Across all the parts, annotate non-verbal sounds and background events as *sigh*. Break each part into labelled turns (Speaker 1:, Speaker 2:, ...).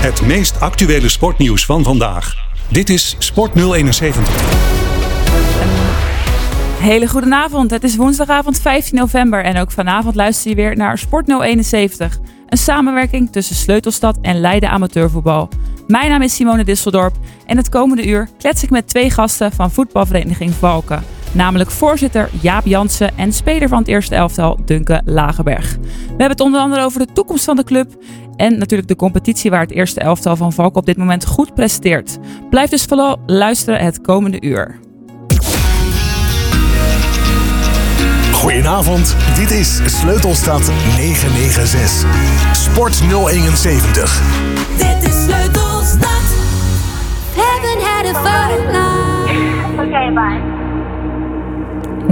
Speaker 1: Het meest actuele sportnieuws van vandaag. Dit is Sport 071.
Speaker 2: Hele goede avond. Het is woensdagavond 15 november en ook vanavond luister je weer naar Sport 071. Een samenwerking tussen Sleutelstad en Leiden Amateurvoetbal. Mijn naam is Simone Disseldorp en het komende uur klets ik met twee gasten van voetbalvereniging Valken. Namelijk voorzitter Jaap Jansen en speler van het eerste elftal Dunke Lagerberg. We hebben het onder andere over de toekomst van de club en natuurlijk de competitie waar het eerste elftal van Valken op dit moment goed presteert. Blijf dus vooral luisteren het komende uur.
Speaker 3: Goedenavond, dit is Sleutelstad 996. Sport 071.
Speaker 4: Dit is Sleutelstad. Heaven had a
Speaker 5: Oké, bye.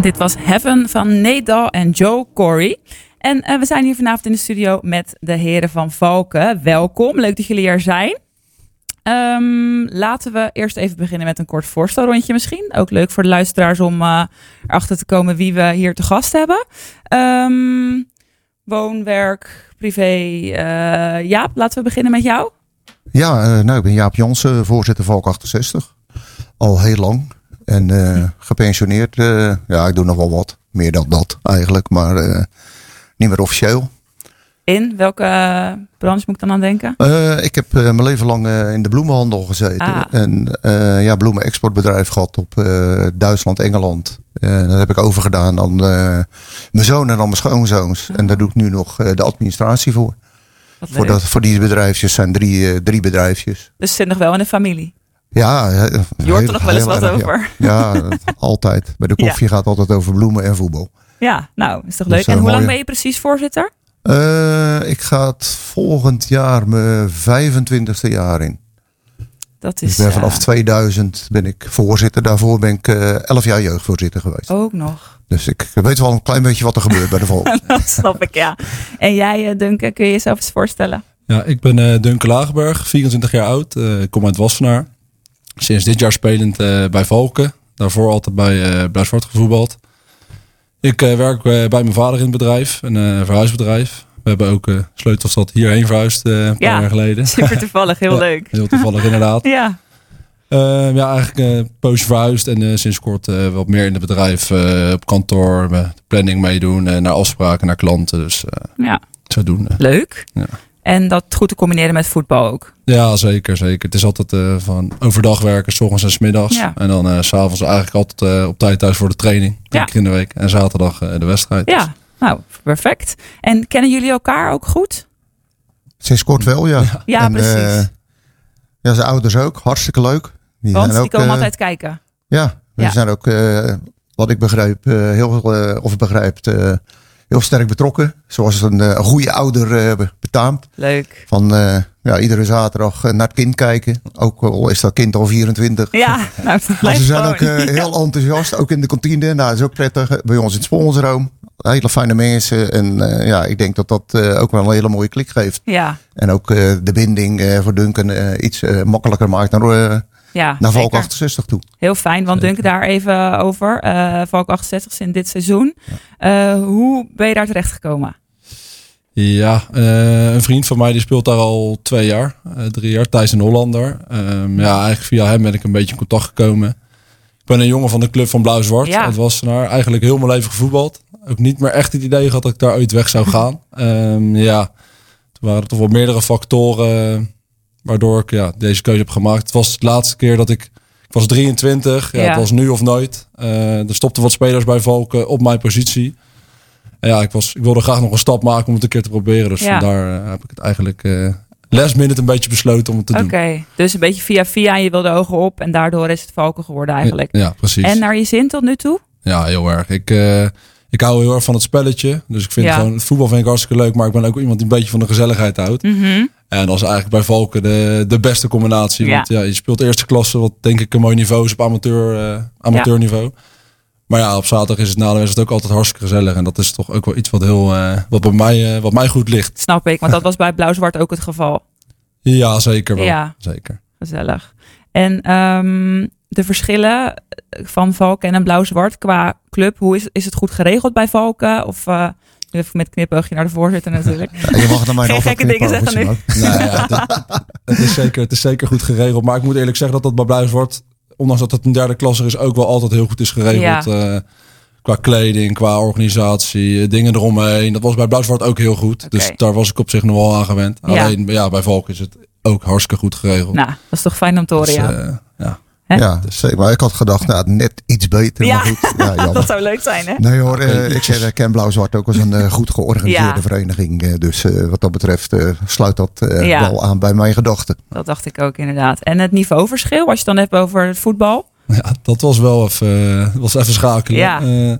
Speaker 2: Dit was Heaven van Nate en Joe Corey. En uh, we zijn hier vanavond in de studio met de heren van Valken. Welkom, leuk dat jullie er zijn. Um, laten we eerst even beginnen met een kort voorstelrondje misschien. Ook leuk voor de luisteraars om uh, erachter te komen wie we hier te gast hebben. Um, woonwerk, privé. Uh, Jaap, laten we beginnen met jou.
Speaker 6: Ja, nou, ik ben Jaap Jansen, voorzitter Valk 68. Al heel lang. En uh, gepensioneerd. ja, ik doe nog wel wat. Meer dan dat eigenlijk. Maar niet meer officieel.
Speaker 2: In welke branche moet ik dan aan denken?
Speaker 6: Ik heb mijn leven lang in de bloemenhandel gezeten.
Speaker 2: Ah.
Speaker 6: En ja, bloemenexportbedrijf gehad op Duitsland, Engeland. En dat heb ik overgedaan aan mijn zoon en aan mijn schoonzoons. En daar doe ik nu nog de administratie voor. Voor, dat, voor die bedrijfjes zijn drie, drie bedrijfjes.
Speaker 2: Dus zit nog wel in de familie?
Speaker 6: Ja.
Speaker 2: Je hoort er nog wel eens wat
Speaker 6: erg,
Speaker 2: over.
Speaker 6: Ja, ja *laughs* altijd. Bij de koffie ja. gaat altijd over bloemen en voetbal.
Speaker 2: Ja, nou, is toch leuk. en hoe mooie... lang ben je precies voorzitter?
Speaker 6: Uh, ik ga het volgend jaar mijn 25e jaar in.
Speaker 2: Dat is,
Speaker 6: ik ben vanaf uh... 2000 ben ik voorzitter. Daarvoor ben ik uh, 11 jaar jeugdvoorzitter geweest.
Speaker 2: Ook nog.
Speaker 6: Dus ik weet wel een klein beetje wat er gebeurt bij de volk. *laughs*
Speaker 2: dat snap ik, ja. En jij, Duncan, kun je jezelf eens voorstellen?
Speaker 7: Ja, ik ben uh, Duncan Lagerberg, 24 jaar oud. Uh, ik kom uit Wassenaar. Sinds dit jaar spelend uh, bij Valken. Daarvoor altijd bij uh, Blauw-Zwart gevoetbald. Ik uh, werk bij mijn vader in het bedrijf, een uh, verhuisbedrijf. We hebben ook uh, Sleutelstad hierheen verhuisd een paar
Speaker 2: ja,
Speaker 7: jaar geleden. *laughs*
Speaker 2: Super toevallig, heel *laughs*
Speaker 7: ja,
Speaker 2: leuk.
Speaker 7: Heel toevallig inderdaad. *laughs*
Speaker 2: ja.
Speaker 7: ja, eigenlijk een poosje verhuisd en sinds kort wat meer in het bedrijf op kantoor, de planning meedoen, naar afspraken, naar klanten. Dus
Speaker 2: ja.
Speaker 7: zodoende.
Speaker 2: Leuk.
Speaker 7: Ja.
Speaker 2: En dat goed te combineren met voetbal ook.
Speaker 7: Ja, zeker. zeker. Het is altijd uh, van overdag werken, s ochtends en s middags.
Speaker 2: Ja.
Speaker 7: En dan uh, s'avonds eigenlijk altijd uh, op tijd thuis voor de training.
Speaker 2: Ja.
Speaker 7: keer in de week. En zaterdag de wedstrijd.
Speaker 2: Ja, nou, perfect. En kennen jullie elkaar ook goed?
Speaker 6: Sinds kort wel, ja.
Speaker 2: Ja, ja
Speaker 6: en,
Speaker 2: precies.
Speaker 6: ja, zijn ouders ook. Hartstikke leuk.
Speaker 2: Die Want die ook, komen altijd kijken.
Speaker 6: Ja, we
Speaker 2: Ja.
Speaker 6: zijn ook, wat ik begrijp, heel, of begrijpt, heel sterk betrokken. Zoals een, een goede ouder betaamt.
Speaker 2: Leuk.
Speaker 6: Van uh, ja, iedere zaterdag naar het kind kijken. Ook al is dat kind al 24.
Speaker 2: Ja, *laughs* nou,
Speaker 6: maar ze zijn ook heel enthousiast. Ook in de kantine. Nou, dat is ook prettig. Bij ons in het sponsorroom. Hele fijne mensen. En uh, ja, ik denk dat dat ook wel een hele mooie klik geeft.
Speaker 2: Ja.
Speaker 6: En ook de binding voor Duncan iets makkelijker maakt naar,
Speaker 2: ja,
Speaker 6: naar Valk
Speaker 2: zeker.
Speaker 6: 68 toe.
Speaker 2: Heel fijn, want Duncan daar even over. Valk 68 in dit seizoen. hoe ben je daar terecht gekomen?
Speaker 7: Ja, uh, een vriend van mij die speelt daar al twee jaar, uh, drie jaar, Thijs en Hollander. Um, ja, eigenlijk via hem ben ik een beetje in contact gekomen. Ik ben een jongen van de club van Blauw-Zwart
Speaker 2: Ja.
Speaker 7: uit Wassenaar. Eigenlijk heel mijn leven gevoetbald. Ook niet meer echt het idee gehad dat ik daar ooit weg zou gaan. um, ja, toen waren er toch wel meerdere factoren waardoor ik ja, deze keuze heb gemaakt. Het was de laatste keer dat ik... Ik was 23, ja,
Speaker 2: Ja.
Speaker 7: het was nu of nooit. Uh, er stopten wat spelers bij Valken op mijn positie. En ja, ik, was, ik wilde graag nog een stap maken om het een keer te proberen. Dus
Speaker 2: Ja.
Speaker 7: vandaar uh, heb ik het eigenlijk uh, last minute een beetje besloten om het te
Speaker 2: Oké,
Speaker 7: doen.
Speaker 2: dus een beetje via via, je wilde hoger op en daardoor is het Valken geworden eigenlijk.
Speaker 7: Ja, precies.
Speaker 2: En naar je zin tot nu toe?
Speaker 7: Ja, heel erg. Ik, ik hou heel erg van het spelletje. Dus ik vind
Speaker 2: Ja.
Speaker 7: gewoon, het voetbal vind ik hartstikke leuk. Maar ik ben ook iemand die een beetje van de gezelligheid houdt.
Speaker 2: Mhm.
Speaker 7: En dat is eigenlijk bij Valken de, de beste combinatie.
Speaker 2: Ja.
Speaker 7: Want ja, je speelt eerste klasse, wat denk ik een mooi niveau is op amateur, uh, amateurniveau. Maar ja, op zaterdag is het na de wedstrijd ook altijd hartstikke gezellig. En dat is toch ook wel iets wat, heel, uh, wat, bij mij, uh, wat mij goed ligt.
Speaker 2: Snap ik, want dat *laughs* was bij Blauw-Zwart ook het geval.
Speaker 7: Ja, zeker wel.
Speaker 2: Ja.
Speaker 7: Zeker.
Speaker 2: Gezellig. En um, de verschillen van Valken en Blauw-Zwart qua club, hoe is, is het goed geregeld bij Valken? Of uh, Nu even met knipoogje naar de voorzitter natuurlijk.
Speaker 6: Ja, je mag er maar
Speaker 2: Geen gekke dingen zeggen nu.
Speaker 7: Nou ja, het, het is zeker, het is zeker goed geregeld. Maar ik moet eerlijk zeggen dat dat bij Bluiswart, ondanks dat het een derde klasse is, ook wel altijd heel goed is geregeld. eh, qua kleding, qua organisatie, eh, dingen eromheen. Dat was bij Bluiswart ook heel goed. Dus daar was ik op zich nog wel aan gewend.
Speaker 2: Ja.
Speaker 7: Alleen ja, bij Valk is het ook hartstikke goed geregeld.
Speaker 2: Nou, dat is toch fijn om te horen,
Speaker 7: Dus,
Speaker 2: ja.
Speaker 7: eh, ja.
Speaker 2: Hè?
Speaker 6: Ja, zeker. Maar ik had gedacht, nou, net iets beter.
Speaker 2: Ja.
Speaker 6: Maar goed, ja, *laughs*
Speaker 2: dat zou leuk zijn, hè?
Speaker 6: Nee hoor, eh, ik ken, ken Blauw-Zwart ook als een eh, goed georganiseerde
Speaker 2: Ja.
Speaker 6: vereniging. eh, dus eh, wat dat betreft eh, sluit dat eh,
Speaker 2: Ja.
Speaker 6: wel aan bij mijn gedachten.
Speaker 2: Dat dacht ik ook inderdaad. En het niveauverschil, als je het dan hebt over het voetbal.
Speaker 7: Ja, dat was wel even, eh, was even schakelen.
Speaker 2: Ja.
Speaker 7: Eh,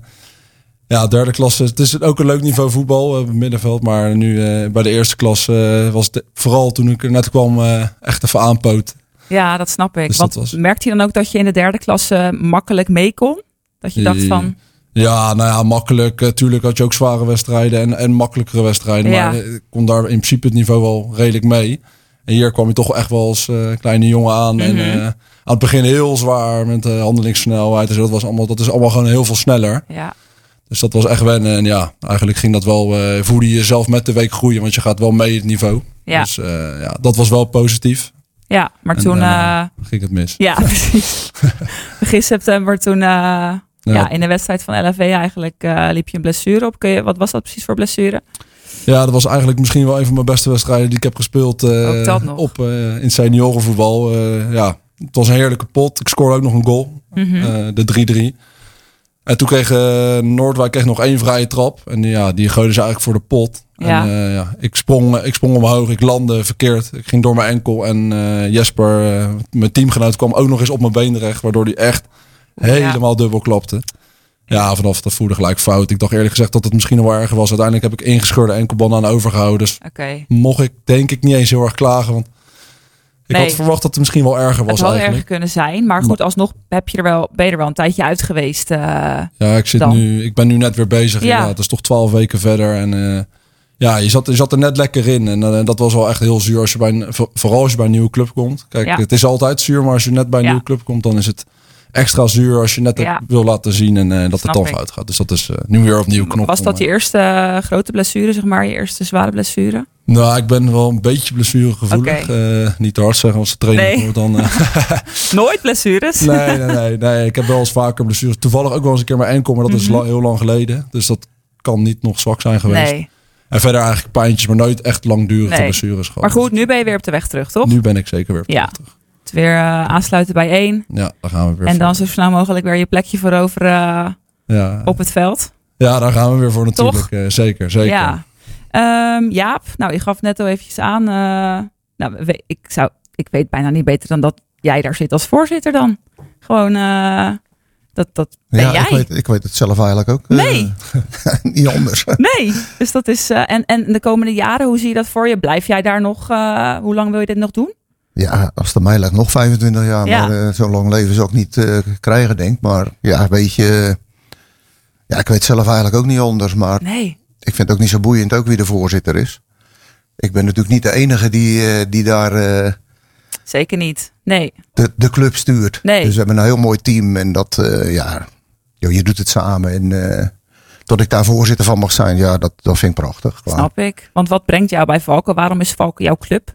Speaker 7: ja, derde klasse. Het is ook een leuk niveau voetbal, eh, middenveld. Maar nu eh, bij de eerste klasse eh, was het vooral toen ik er net kwam eh, echt even aanpoot.
Speaker 2: Ja, dat snap ik.
Speaker 7: Dus
Speaker 2: Want
Speaker 7: was-
Speaker 2: merkte je dan ook dat je in de derde klasse makkelijk mee kon? Dat je dacht van,
Speaker 7: Ja, nou ja, makkelijk. Eh, tuurlijk had je ook zware wedstrijden en, en makkelijkere wedstrijden.
Speaker 2: Ja.
Speaker 7: Maar eh, ik kon daar in principe het niveau wel redelijk mee. En hier kwam je toch echt wel als eh, kleine jongen aan. En
Speaker 2: Mhm.
Speaker 7: eh, aan het begin heel zwaar met de handelingssnelheid. Dus dat, was allemaal, dat is allemaal gewoon heel veel sneller.
Speaker 2: ja,
Speaker 7: Dus dat was echt wennen. En ja, eigenlijk ging dat wel, eh voelde je jezelf met de week groeien. Want je gaat wel mee het niveau.
Speaker 2: Ja.
Speaker 7: Dus eh, ja, dat was wel positief.
Speaker 2: Ja. Maar
Speaker 7: En
Speaker 2: toen, eh,
Speaker 7: ging het mis.
Speaker 2: ja, *laughs* precies. Begin september toen, eh, ja. in de wedstrijd van LFV eigenlijk liep je een blessure op. Kun je, wat was dat precies voor blessure?
Speaker 7: Ja, dat was eigenlijk misschien wel een van mijn beste wedstrijden die ik heb gespeeld op in seniorenvoetbal. Ja, het was een heerlijke pot. Ik scoorde ook nog een goal,
Speaker 2: Mhm.
Speaker 7: de 3-3. En toen kreeg eh, Noordwijk kreeg nog één vrije trap. En ja, die gooiden ze eigenlijk voor de pot.
Speaker 2: Ja.
Speaker 7: En, eh, ja, ik, sprong, ik sprong omhoog, ik landde verkeerd. Ik ging door mijn enkel. En eh, Jesper, mijn teamgenoot, kwam ook nog eens op mijn been terecht. Waardoor hij echt helemaal dubbel klapte. Ja, vanaf dat voelde gelijk fout. Ik dacht eerlijk gezegd dat het misschien wel erger was. Uiteindelijk heb ik ingescheurde enkelband aan overgehouden. Dus mocht ik denk ik niet eens heel erg klagen. Want ik
Speaker 2: Nee.
Speaker 7: had verwacht dat het misschien wel erger
Speaker 2: Het
Speaker 7: was
Speaker 2: had erger
Speaker 7: eigenlijk.
Speaker 2: kunnen zijn. Maar goed, alsnog heb je er wel, ben je er wel een tijdje uit geweest. eh,
Speaker 7: Ja, ik, zit
Speaker 2: Dan.
Speaker 7: nu, ik ben nu net weer bezig.
Speaker 2: Ja.
Speaker 7: Het is toch twaalf weken verder. En eh, ja, je zat, je zat er net lekker in. En eh, dat was wel echt heel zuur als je bij een, voor- vooral als je bij een nieuwe club komt. Kijk,
Speaker 2: Ja.
Speaker 7: het is altijd zuur, maar als je net bij een
Speaker 2: Ja.
Speaker 7: nieuwe club komt, dan is het extra zuur als je net het wil laten zien en dat het dan fout gaat. Dus dat is nu weer opnieuw knop.
Speaker 2: was dat je eerste grote blessure, zeg maar? Je eerste zware blessure?
Speaker 7: Nou, ik ben wel een beetje blessuregevoelig.
Speaker 2: Oké.
Speaker 7: Eh, niet te hard zeggen als de trainer
Speaker 2: Nee.
Speaker 7: dan. eh, *laughs*
Speaker 2: Nooit blessures?
Speaker 7: Nee, nee, nee, nee. Ik heb wel eens vaker blessures. Toevallig ook wel eens een keer mijn enkel, maar dat is
Speaker 2: Mhm.
Speaker 7: heel lang geleden. Dus dat kan niet nog zwak zijn geweest.
Speaker 2: Nee.
Speaker 7: En verder eigenlijk pijntjes, maar nooit echt langdurige
Speaker 2: Nee.
Speaker 7: blessures gehad.
Speaker 2: Maar goed, nu ben je weer op de weg terug, toch?
Speaker 7: Nu ben ik zeker weer op de
Speaker 2: Ja.
Speaker 7: weg terug.
Speaker 2: Het weer eh, aansluiten bij één.
Speaker 7: Ja, daar gaan we weer
Speaker 2: En
Speaker 7: voor.
Speaker 2: dan zo snel mogelijk weer je plekje veroveren eh,
Speaker 7: ja.
Speaker 2: op het veld.
Speaker 7: ja, daar gaan we weer voor natuurlijk.
Speaker 2: Toch?
Speaker 7: Zeker, zeker.
Speaker 2: Ja. Ehm, Jaap, nou, je gaf net al eventjes aan. eh, nou, ik, zou, ik weet bijna niet beter dan dat jij daar zit als voorzitter dan. Gewoon, eh, dat, dat ben
Speaker 6: ja,
Speaker 2: jij.
Speaker 6: ik weet, ik weet het zelf eigenlijk ook. eh,
Speaker 2: Nee. *laughs*
Speaker 6: niet anders.
Speaker 2: Nee, dus dat is. en, en de komende jaren, hoe zie je dat voor je? Blijf jij daar nog? hoe lang wil je dit nog doen?
Speaker 6: Ja, als het aan mij lijkt nog 25 jaar.
Speaker 2: Ja.
Speaker 6: Maar zo'n lang leven zou ik niet krijgen, denk ik. Maar ja, weet je... Ja, ik weet zelf eigenlijk ook niet anders. Maar
Speaker 2: Nee.
Speaker 6: Ik vind het ook niet zo boeiend ook wie de voorzitter is. Ik ben natuurlijk niet de enige die, eh, die daar eh,
Speaker 2: Zeker niet. Nee.
Speaker 6: de, de club stuurt.
Speaker 2: Nee.
Speaker 6: Dus we hebben een heel mooi team. En dat, eh, ja, joh, je doet het samen. En dat ik daar voorzitter van mag zijn, ja, dat, dat vind ik prachtig. Klaar.
Speaker 2: Snap ik. Want wat brengt jou bij Valken? Waarom is Valken jouw club?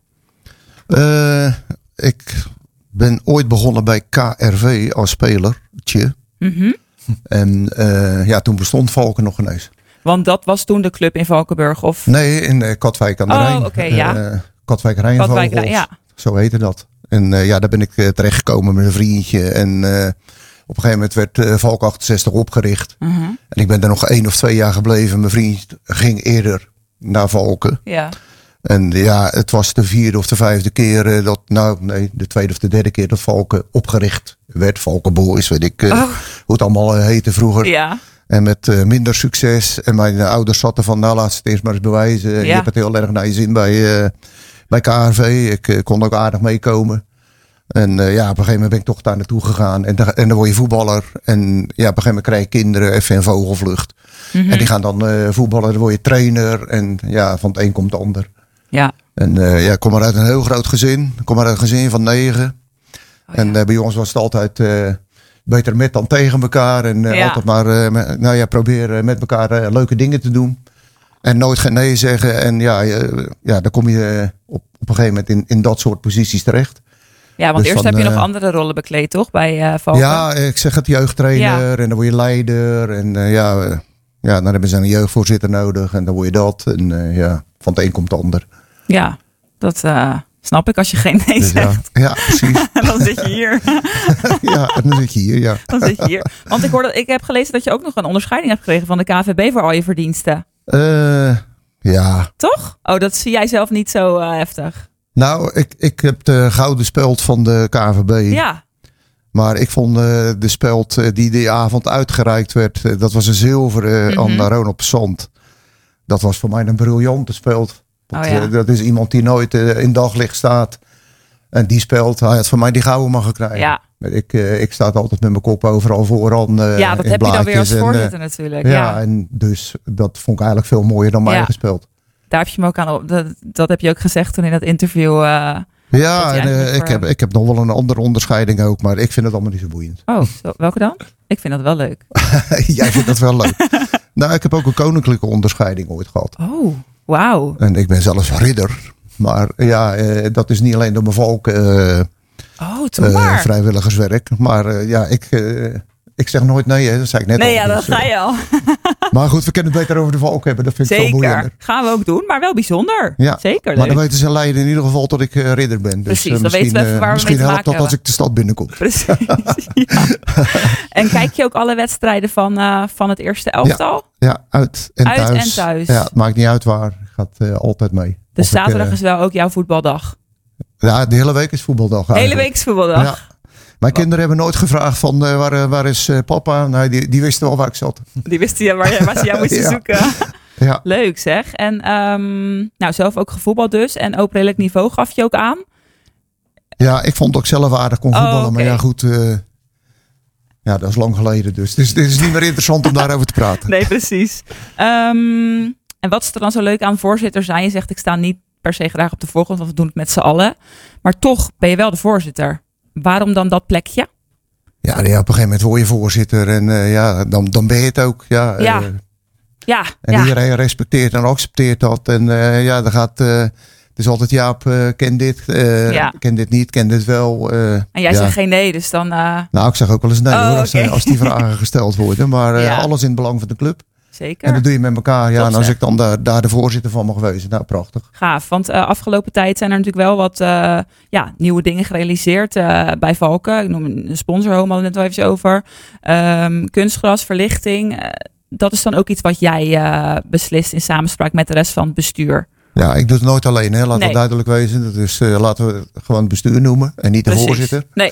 Speaker 6: Ik ben ooit begonnen bij KRV als spelertje.
Speaker 2: Mhm.
Speaker 6: En ja, toen bestond Valken nog ineens.
Speaker 2: Want dat was toen de club in Valkenburg. Of
Speaker 6: Nee, in eh, Katwijk aan de
Speaker 2: Oh,
Speaker 6: Rijn.
Speaker 2: oké, ja.
Speaker 6: Eh, Katwijk Rijnvogels.
Speaker 2: Katwijk, ja.
Speaker 6: Zo heette dat. En eh, ja, daar ben ik terechtgekomen met een vriendje. En op een gegeven moment werd eh Valk 68 opgericht.
Speaker 2: Mhm.
Speaker 6: En ik ben daar nog één of twee jaar gebleven. Mijn vriend ging eerder naar Valken.
Speaker 2: Ja.
Speaker 6: En ja, het was de vierde of de vijfde keer dat, nou nee, de tweede of de derde keer dat Valken opgericht werd. Valken Boys, weet ik,
Speaker 2: Oh.
Speaker 6: hoe het allemaal heette vroeger.
Speaker 2: Ja.
Speaker 6: En met eh, minder succes. En mijn eh, ouders zaten van, nou laat het eerst maar eens bewijzen. Je
Speaker 2: Ja.
Speaker 6: hebt het heel erg naar je zin bij, eh, bij KRV. Ik kon ook aardig meekomen. En ja, op een gegeven moment ben ik toch daar naartoe gegaan. En, en dan word je voetballer. En ja, op een gegeven moment krijg je kinderen, even een vogelvlucht.
Speaker 2: Mhm.
Speaker 6: En die gaan dan voetballen, dan word je trainer. En ja, van het een komt het ander.
Speaker 2: Ja.
Speaker 6: En ja, ik kom maar uit een heel groot gezin. Ik kom maar uit een gezin van negen.
Speaker 2: Oh,
Speaker 6: en
Speaker 2: ja.
Speaker 6: bij ons was het altijd beter met dan tegen elkaar. En eh,
Speaker 2: Ja.
Speaker 6: altijd maar, eh, nou ja, proberen met elkaar eh, leuke dingen te doen. En nooit geen nee zeggen. En ja, ja dan kom je op, op een gegeven moment in, in dat soort posities terecht.
Speaker 2: Ja, want
Speaker 6: Dus
Speaker 2: eerst
Speaker 6: van,
Speaker 2: heb je nog andere rollen bekleed, toch? Bij Valken?
Speaker 6: Ja, ik zeg het, jeugdtrainer. En dan word je leider. En ja, ja, dan hebben ze een jeugdvoorzitter nodig. En dan word je dat. En ja, van het een komt het ander.
Speaker 2: Ja, dat snap ik als je geen nee
Speaker 6: Dus ja,
Speaker 2: zegt.
Speaker 6: ja, precies. *laughs*
Speaker 2: Dan zit je hier. *laughs*
Speaker 6: ja, en dan zit je hier, ja. *laughs*
Speaker 2: Dan zit je hier. Want ik, hoorde, ik heb gelezen dat je ook nog een onderscheiding hebt gekregen van de KVB voor al je verdiensten.
Speaker 6: Eh, ja,
Speaker 2: Toch? Oh, dat zie jij zelf niet zo eh, heftig.
Speaker 6: nou, ik, ik heb de gouden speld van de KVB.
Speaker 2: Ja.
Speaker 6: Maar ik vond eh, de speld die die avond uitgereikt werd, dat was een zilveren
Speaker 2: Mhm.
Speaker 6: aan Ronald Zand. Dat was voor mij een briljante speld. Want,
Speaker 2: Oh ja.
Speaker 6: eh, dat is iemand die nooit eh, in daglicht staat. En die speelt, hij had voor mij die gouden mag krijgen.
Speaker 2: Ja.
Speaker 6: Ik, eh, ik sta altijd met mijn kop overal vooraan.
Speaker 2: ja, dat heb je dan weer als
Speaker 6: en,
Speaker 2: voorzitter natuurlijk.
Speaker 6: ja,
Speaker 2: Ja.
Speaker 6: en dus dat vond ik eigenlijk veel mooier dan mijn
Speaker 2: Ja.
Speaker 6: eigen speld.
Speaker 2: Daar heb je me ook aan op. Dat, dat heb je ook gezegd toen in dat interview. Dat
Speaker 6: Ja, en, ik, heb, ik heb nog wel een andere onderscheiding ook, maar ik vind het allemaal niet zo boeiend.
Speaker 2: Oh, zo, welke dan? Ik vind dat wel leuk. *laughs*
Speaker 6: Jij vindt dat wel leuk. *laughs* nou, ik heb ook een koninklijke onderscheiding ooit gehad.
Speaker 2: Oh, wauw.
Speaker 6: En ik ben zelfs ridder. Maar ja, eh, dat is niet alleen door mijn volk eh,
Speaker 2: Oh,
Speaker 6: eh, vrijwilligerswerk. Maar eh, ja, ik, eh, ik zeg nooit nee, dat zei ik net
Speaker 2: nee,
Speaker 6: al.
Speaker 2: ja,
Speaker 6: Dus,
Speaker 2: dat ga
Speaker 6: eh,
Speaker 2: je al. *laughs*
Speaker 6: Maar goed, we kunnen het beter over de volk hebben. Dat vind ik veel
Speaker 2: Zeker.
Speaker 6: boeiender.
Speaker 2: Gaan we ook doen, maar wel bijzonder.
Speaker 6: Ja,
Speaker 2: Zeker
Speaker 6: Maar dan weten ze in Leiden in ieder geval dat ik eh, ridder ben. Dus,
Speaker 2: Precies,
Speaker 6: eh,
Speaker 2: dan weten we
Speaker 6: eh,
Speaker 2: waar we
Speaker 6: Misschien helpt dat als ik de stad binnenkom.
Speaker 2: Precies. ja. *laughs* En kijk je ook alle wedstrijden van, eh, van het eerste elftal?
Speaker 6: Ja, uit en
Speaker 2: Uit
Speaker 6: thuis.
Speaker 2: en thuis.
Speaker 6: Ja, het maakt niet uit waar. Gaat eh, altijd mee.
Speaker 2: Dus
Speaker 6: Of
Speaker 2: zaterdag
Speaker 6: eh,
Speaker 2: is wel ook jouw voetbaldag.
Speaker 6: Ja, de hele week is voetbaldag.
Speaker 2: Hele
Speaker 6: eigenlijk.
Speaker 2: week is voetbaldag.
Speaker 6: Ja. Mijn kinderen hebben nooit gevraagd van eh, waar, eh, waar is eh, papa? Nee, die, die wisten wel waar ik zat.
Speaker 2: Die wisten je waar, ze jou moesten *laughs*
Speaker 6: Ja.
Speaker 2: zoeken. *laughs*
Speaker 6: Ja,
Speaker 2: Leuk zeg. En ehm, nou, zelf ook gevoetbald dus. En ook redelijk niveau gaf je ook aan.
Speaker 6: ja ik vond het ook zelf aardig kon
Speaker 2: Oh,
Speaker 6: voetballen. Maar ja, goed. ja, dat is lang geleden. Dus dit is, dit is niet meer interessant om daarover te praten. *laughs*
Speaker 2: Nee, precies. Ehm, en wat is er dan zo leuk aan voorzitter zijn? Je zegt ik sta niet per se graag op de voorgrond, want we doen het met z'n allen. Maar toch ben je wel de voorzitter. Waarom dan dat plekje?
Speaker 6: Ja, ja, op een gegeven moment word je voorzitter. En eh, ja, dan, dan ben je het ook. Ja,
Speaker 2: Ja.
Speaker 6: eh,
Speaker 2: Ja,
Speaker 6: en
Speaker 2: ja.
Speaker 6: iedereen respecteert en accepteert dat. En eh, ja, dan gaat... het is altijd Jaap, ken dit, ken dit niet, ken dit wel.
Speaker 2: En jij zegt geen nee, dus dan
Speaker 6: Nou, ik zeg ook wel eens nee
Speaker 2: Oh,
Speaker 6: hoor, als,
Speaker 2: oké.
Speaker 6: als die vragen gesteld worden. Maar alles in het belang van de club.
Speaker 2: Zeker.
Speaker 6: En dat doe je met elkaar. Ja,
Speaker 2: Top,
Speaker 6: en als
Speaker 2: zeg.
Speaker 6: ik dan daar, daar de voorzitter van mag wezen. Nou, prachtig.
Speaker 2: Gaaf, want eh, afgelopen tijd zijn er natuurlijk wel wat eh, ja, nieuwe dingen gerealiseerd eh, bij Valken. Ik noem een sponsorhome, we net wel even over. Ehm, kunstgras, verlichting. dat is dan ook iets wat jij beslist in samenspraak met de rest van het bestuur.
Speaker 6: Ja, ik doe het nooit alleen. Hè. Laat
Speaker 2: Nee.
Speaker 6: dat duidelijk wezen. Dus laten we het gewoon het bestuur noemen. En niet de
Speaker 2: Precies.
Speaker 6: voorzitter.
Speaker 2: Nee,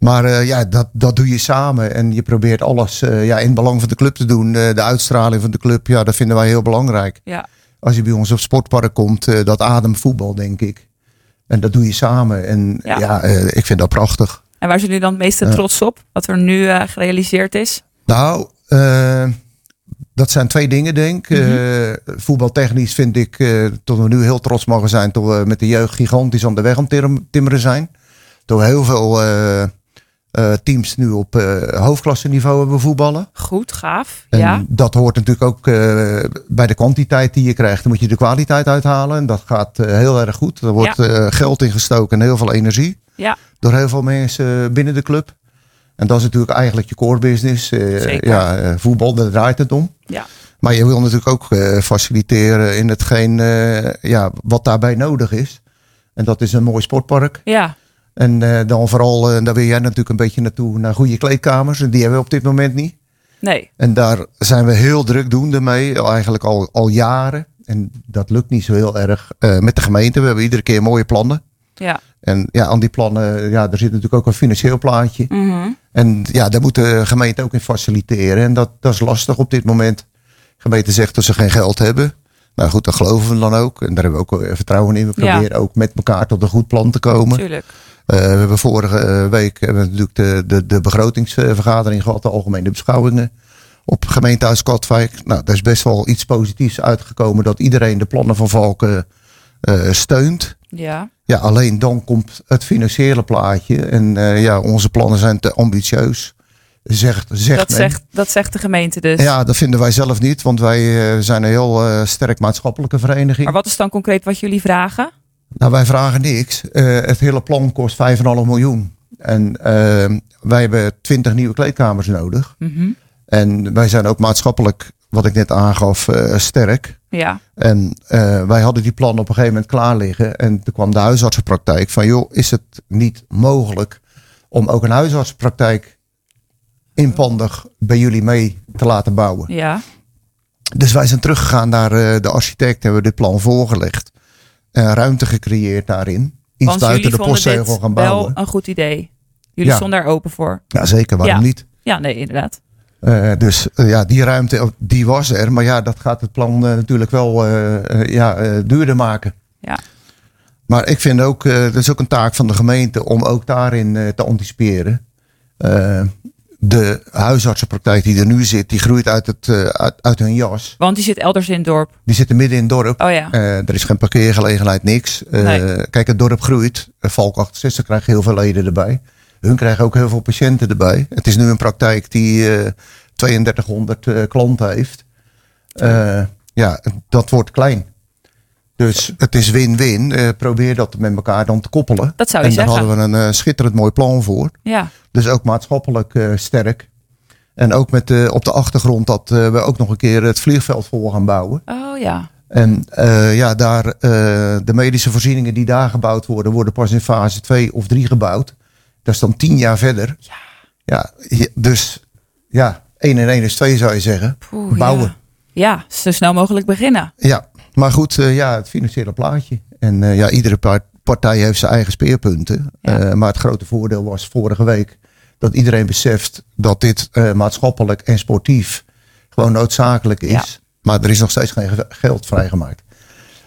Speaker 6: Maar eh, ja, dat, dat doe je samen. En je probeert alles eh, ja, in het belang van de club te doen. Eh, de uitstraling van de club, ja, dat vinden wij heel belangrijk.
Speaker 2: ja.
Speaker 6: Als je bij ons op sportpark komt, dat ademt voetbal, denk ik. En dat doe je samen. En
Speaker 2: Ja.
Speaker 6: ja, ik vind dat prachtig.
Speaker 2: En waar zijn jullie dan het meeste trots op? Wat er nu gerealiseerd is?
Speaker 6: Nou, dat zijn twee dingen, denk ik. Eh, voetbaltechnisch vind ik dat we nu heel trots mogen zijn. Dat we met de jeugd gigantisch aan de weg aan het timmeren zijn. Dat we heel veel uh, uh, teams nu op hoofdklasse niveau hebben voetballen.
Speaker 2: Goed, gaaf.
Speaker 6: En
Speaker 2: ja.
Speaker 6: dat hoort natuurlijk ook bij de kwantiteit die je krijgt. Dan moet je de kwaliteit uithalen. En dat gaat heel erg goed. Er wordt
Speaker 2: Ja.
Speaker 6: geld ingestoken en heel veel energie.
Speaker 2: Ja.
Speaker 6: Door heel veel mensen binnen de club. En dat is natuurlijk eigenlijk je core business. Ja, voetbal, daar draait het om.
Speaker 2: Ja.
Speaker 6: Maar je wil natuurlijk ook faciliteren in hetgeen ja, wat daarbij nodig is. En dat is een mooi sportpark.
Speaker 2: Ja.
Speaker 6: En dan vooral, daar wil jij natuurlijk een beetje naartoe, naar goede kleedkamers. En die hebben we op dit moment niet.
Speaker 2: Nee.
Speaker 6: En daar zijn we heel drukdoende mee, eigenlijk al, al jaren. En dat lukt niet zo heel erg met de gemeente. We hebben iedere keer mooie plannen.
Speaker 2: Ja.
Speaker 6: En ja, aan die plannen, ja, er zit natuurlijk ook een financieel plaatje.
Speaker 2: Mm -hmm.
Speaker 6: En ja, daar moet de gemeente ook in faciliteren. En dat, dat is lastig op dit moment. De gemeente zegt dat ze geen geld hebben. Nou goed, dat geloven we dan ook. En daar hebben we ook vertrouwen in. We proberen ja. ook met elkaar tot een goed plan te komen.
Speaker 2: Tuurlijk.
Speaker 6: Uh, we hebben vorige week hebben we natuurlijk de, de, de begrotingsvergadering gehad. De algemene beschouwingen op gemeentehuis Katwijk. Nou, daar is best wel iets positiefs uitgekomen. Dat iedereen de plannen van Valken uh, steunt.
Speaker 2: Ja.
Speaker 6: Ja, alleen dan komt het financiële plaatje. En uh, ja, onze plannen zijn te ambitieus. zegt, zegt
Speaker 2: Dat
Speaker 6: men.
Speaker 2: zegt, dat zegt de gemeente dus.
Speaker 6: Ja, dat vinden wij zelf niet, want wij eh, zijn een heel eh, sterk maatschappelijke vereniging.
Speaker 2: Maar wat is dan concreet wat jullie vragen?
Speaker 6: Nou, wij vragen niks. Eh, het hele plan kost 5,5 miljoen. En eh, wij hebben 20 nieuwe kleedkamers nodig.
Speaker 2: Mhm.
Speaker 6: En wij zijn ook maatschappelijk, wat ik net aangaf, eh, sterk.
Speaker 2: Ja,
Speaker 6: En eh, wij hadden die plan op een gegeven moment klaar liggen. En toen kwam de huisartsenpraktijk van, joh, is het niet mogelijk om ook een huisartsenpraktijk inpandig bij jullie mee te laten bouwen?
Speaker 2: ja.
Speaker 6: Dus wij zijn teruggegaan naar de architect, hebben we dit plan voorgelegd. En ruimte gecreëerd daarin. Iets
Speaker 2: Want
Speaker 6: buiten de postzegel gaan
Speaker 2: wel
Speaker 6: bouwen.
Speaker 2: een goed idee. Jullie
Speaker 6: Ja.
Speaker 2: stonden daar open voor.
Speaker 6: Ja, zeker, waarom
Speaker 2: Ja.
Speaker 6: niet?
Speaker 2: Ja, nee, inderdaad.
Speaker 6: Eh, dus eh, ja, die ruimte die was er. Maar ja, dat gaat het plan eh, natuurlijk wel eh, eh, ja, eh, duurder maken.
Speaker 2: Ja.
Speaker 6: Maar ik vind ook, eh dat is ook een taak van de gemeente om ook daarin eh, te anticiperen. De huisartsenpraktijk die er nu zit, die groeit uit, het, eh, uit, uit hun jas.
Speaker 2: Want die zit elders in het dorp.
Speaker 6: Die zitten midden in het dorp.
Speaker 2: Oh ja.
Speaker 6: Eh, er is geen parkeergelegenheid, niks. Eh,
Speaker 2: Nee.
Speaker 6: Kijk, het dorp groeit. Valk 68 krijgt heel veel leden erbij. Hun krijgen ook heel veel patiënten erbij. Het is nu een praktijk die eh 3200 eh, klanten heeft. Ja, dat wordt klein. Dus het is win-win. Eh, probeer dat met elkaar dan te koppelen.
Speaker 2: Dat zou je
Speaker 6: en daar
Speaker 2: zeggen.
Speaker 6: hadden we een eh, schitterend mooi plan voor.
Speaker 2: Ja.
Speaker 6: Dus ook maatschappelijk eh, sterk. En ook met de, op de achtergrond dat we ook nog een keer het vliegveld voor gaan bouwen.
Speaker 2: Oh ja.
Speaker 6: En ja, daar, de medische voorzieningen die daar gebouwd worden, worden pas in fase 2 of 3 gebouwd. Dat is dan 10 jaar verder. Ja. ja dus ja, 1 en 1 is 2 zou je zeggen.
Speaker 2: Poeh,
Speaker 6: Bouwen.
Speaker 2: Ja. ja, zo snel mogelijk beginnen.
Speaker 6: Ja, maar goed, eh, ja, het financiële plaatje. En eh, ja, iedere par- partij heeft zijn eigen speerpunten.
Speaker 2: Ja.
Speaker 6: Eh, maar het grote voordeel was vorige week dat iedereen beseft dat dit maatschappelijk en sportief gewoon noodzakelijk is.
Speaker 2: Ja.
Speaker 6: Maar er is nog steeds geen ge- geld vrijgemaakt.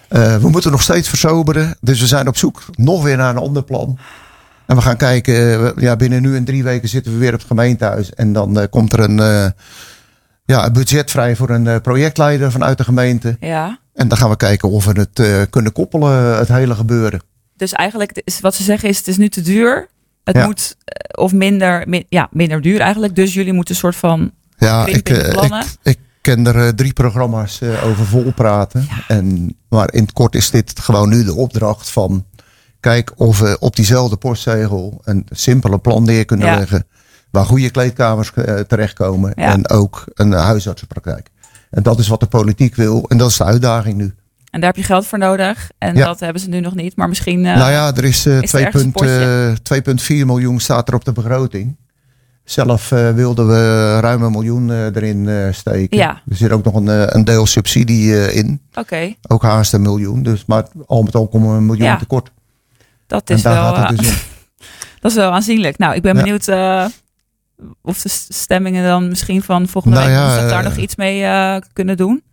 Speaker 6: We moeten nog steeds versoberen. Dus we zijn op zoek nog weer naar een ander plan. En we gaan kijken, ja, binnen nu en drie weken zitten we weer op het gemeentehuis. En dan komt er een, ja, een budget vrij voor een projectleider vanuit de gemeente.
Speaker 2: Ja.
Speaker 6: En dan gaan we kijken of we het eh, kunnen koppelen, het hele gebeuren.
Speaker 2: Dus eigenlijk is wat ze zeggen is het is nu te duur. Het
Speaker 6: Ja.
Speaker 2: moet eh, of minder, min- ja, minder duur eigenlijk. Dus jullie moeten een soort van
Speaker 6: Ja, ik, eh,
Speaker 2: plannen.
Speaker 6: ik, ik ken er eh, drie programma's eh, over vol praten. En, maar in het kort is dit gewoon nu de opdracht van... Kijk of we op diezelfde postzegel een simpele plan neer kunnen
Speaker 2: Ja.
Speaker 6: leggen. Waar goede kleedkamers eh, terechtkomen. En ook een huisartsenpraktijk. En dat is wat de politiek wil. En dat is de uitdaging nu.
Speaker 2: En daar heb je geld voor nodig. En
Speaker 6: Ja.
Speaker 2: dat hebben ze nu nog niet. Maar misschien. eh,
Speaker 6: nou ja, er is, eh,
Speaker 2: is er ergens een
Speaker 6: 2,4 eh, 2,4 miljoen staat er op de begroting. Zelf wilden we ruim een miljoen erin steken.
Speaker 2: Ja.
Speaker 6: Er zit ook nog een, een deel subsidie in.
Speaker 2: Oké,
Speaker 6: Ook haast een miljoen. Dus, maar al met al komen we een miljoen
Speaker 2: Ja.
Speaker 6: tekort.
Speaker 2: dat
Speaker 6: En
Speaker 2: is
Speaker 6: daar
Speaker 2: wel.
Speaker 6: gaat het dus in. *laughs*
Speaker 2: dat is wel aanzienlijk. Nou, ik ben
Speaker 6: Ja.
Speaker 2: benieuwd of de stemmingen dan misschien van volgende
Speaker 6: Nou
Speaker 2: week
Speaker 6: ja,
Speaker 2: woensdag daar
Speaker 6: eh,
Speaker 2: nog iets mee eh, kunnen doen.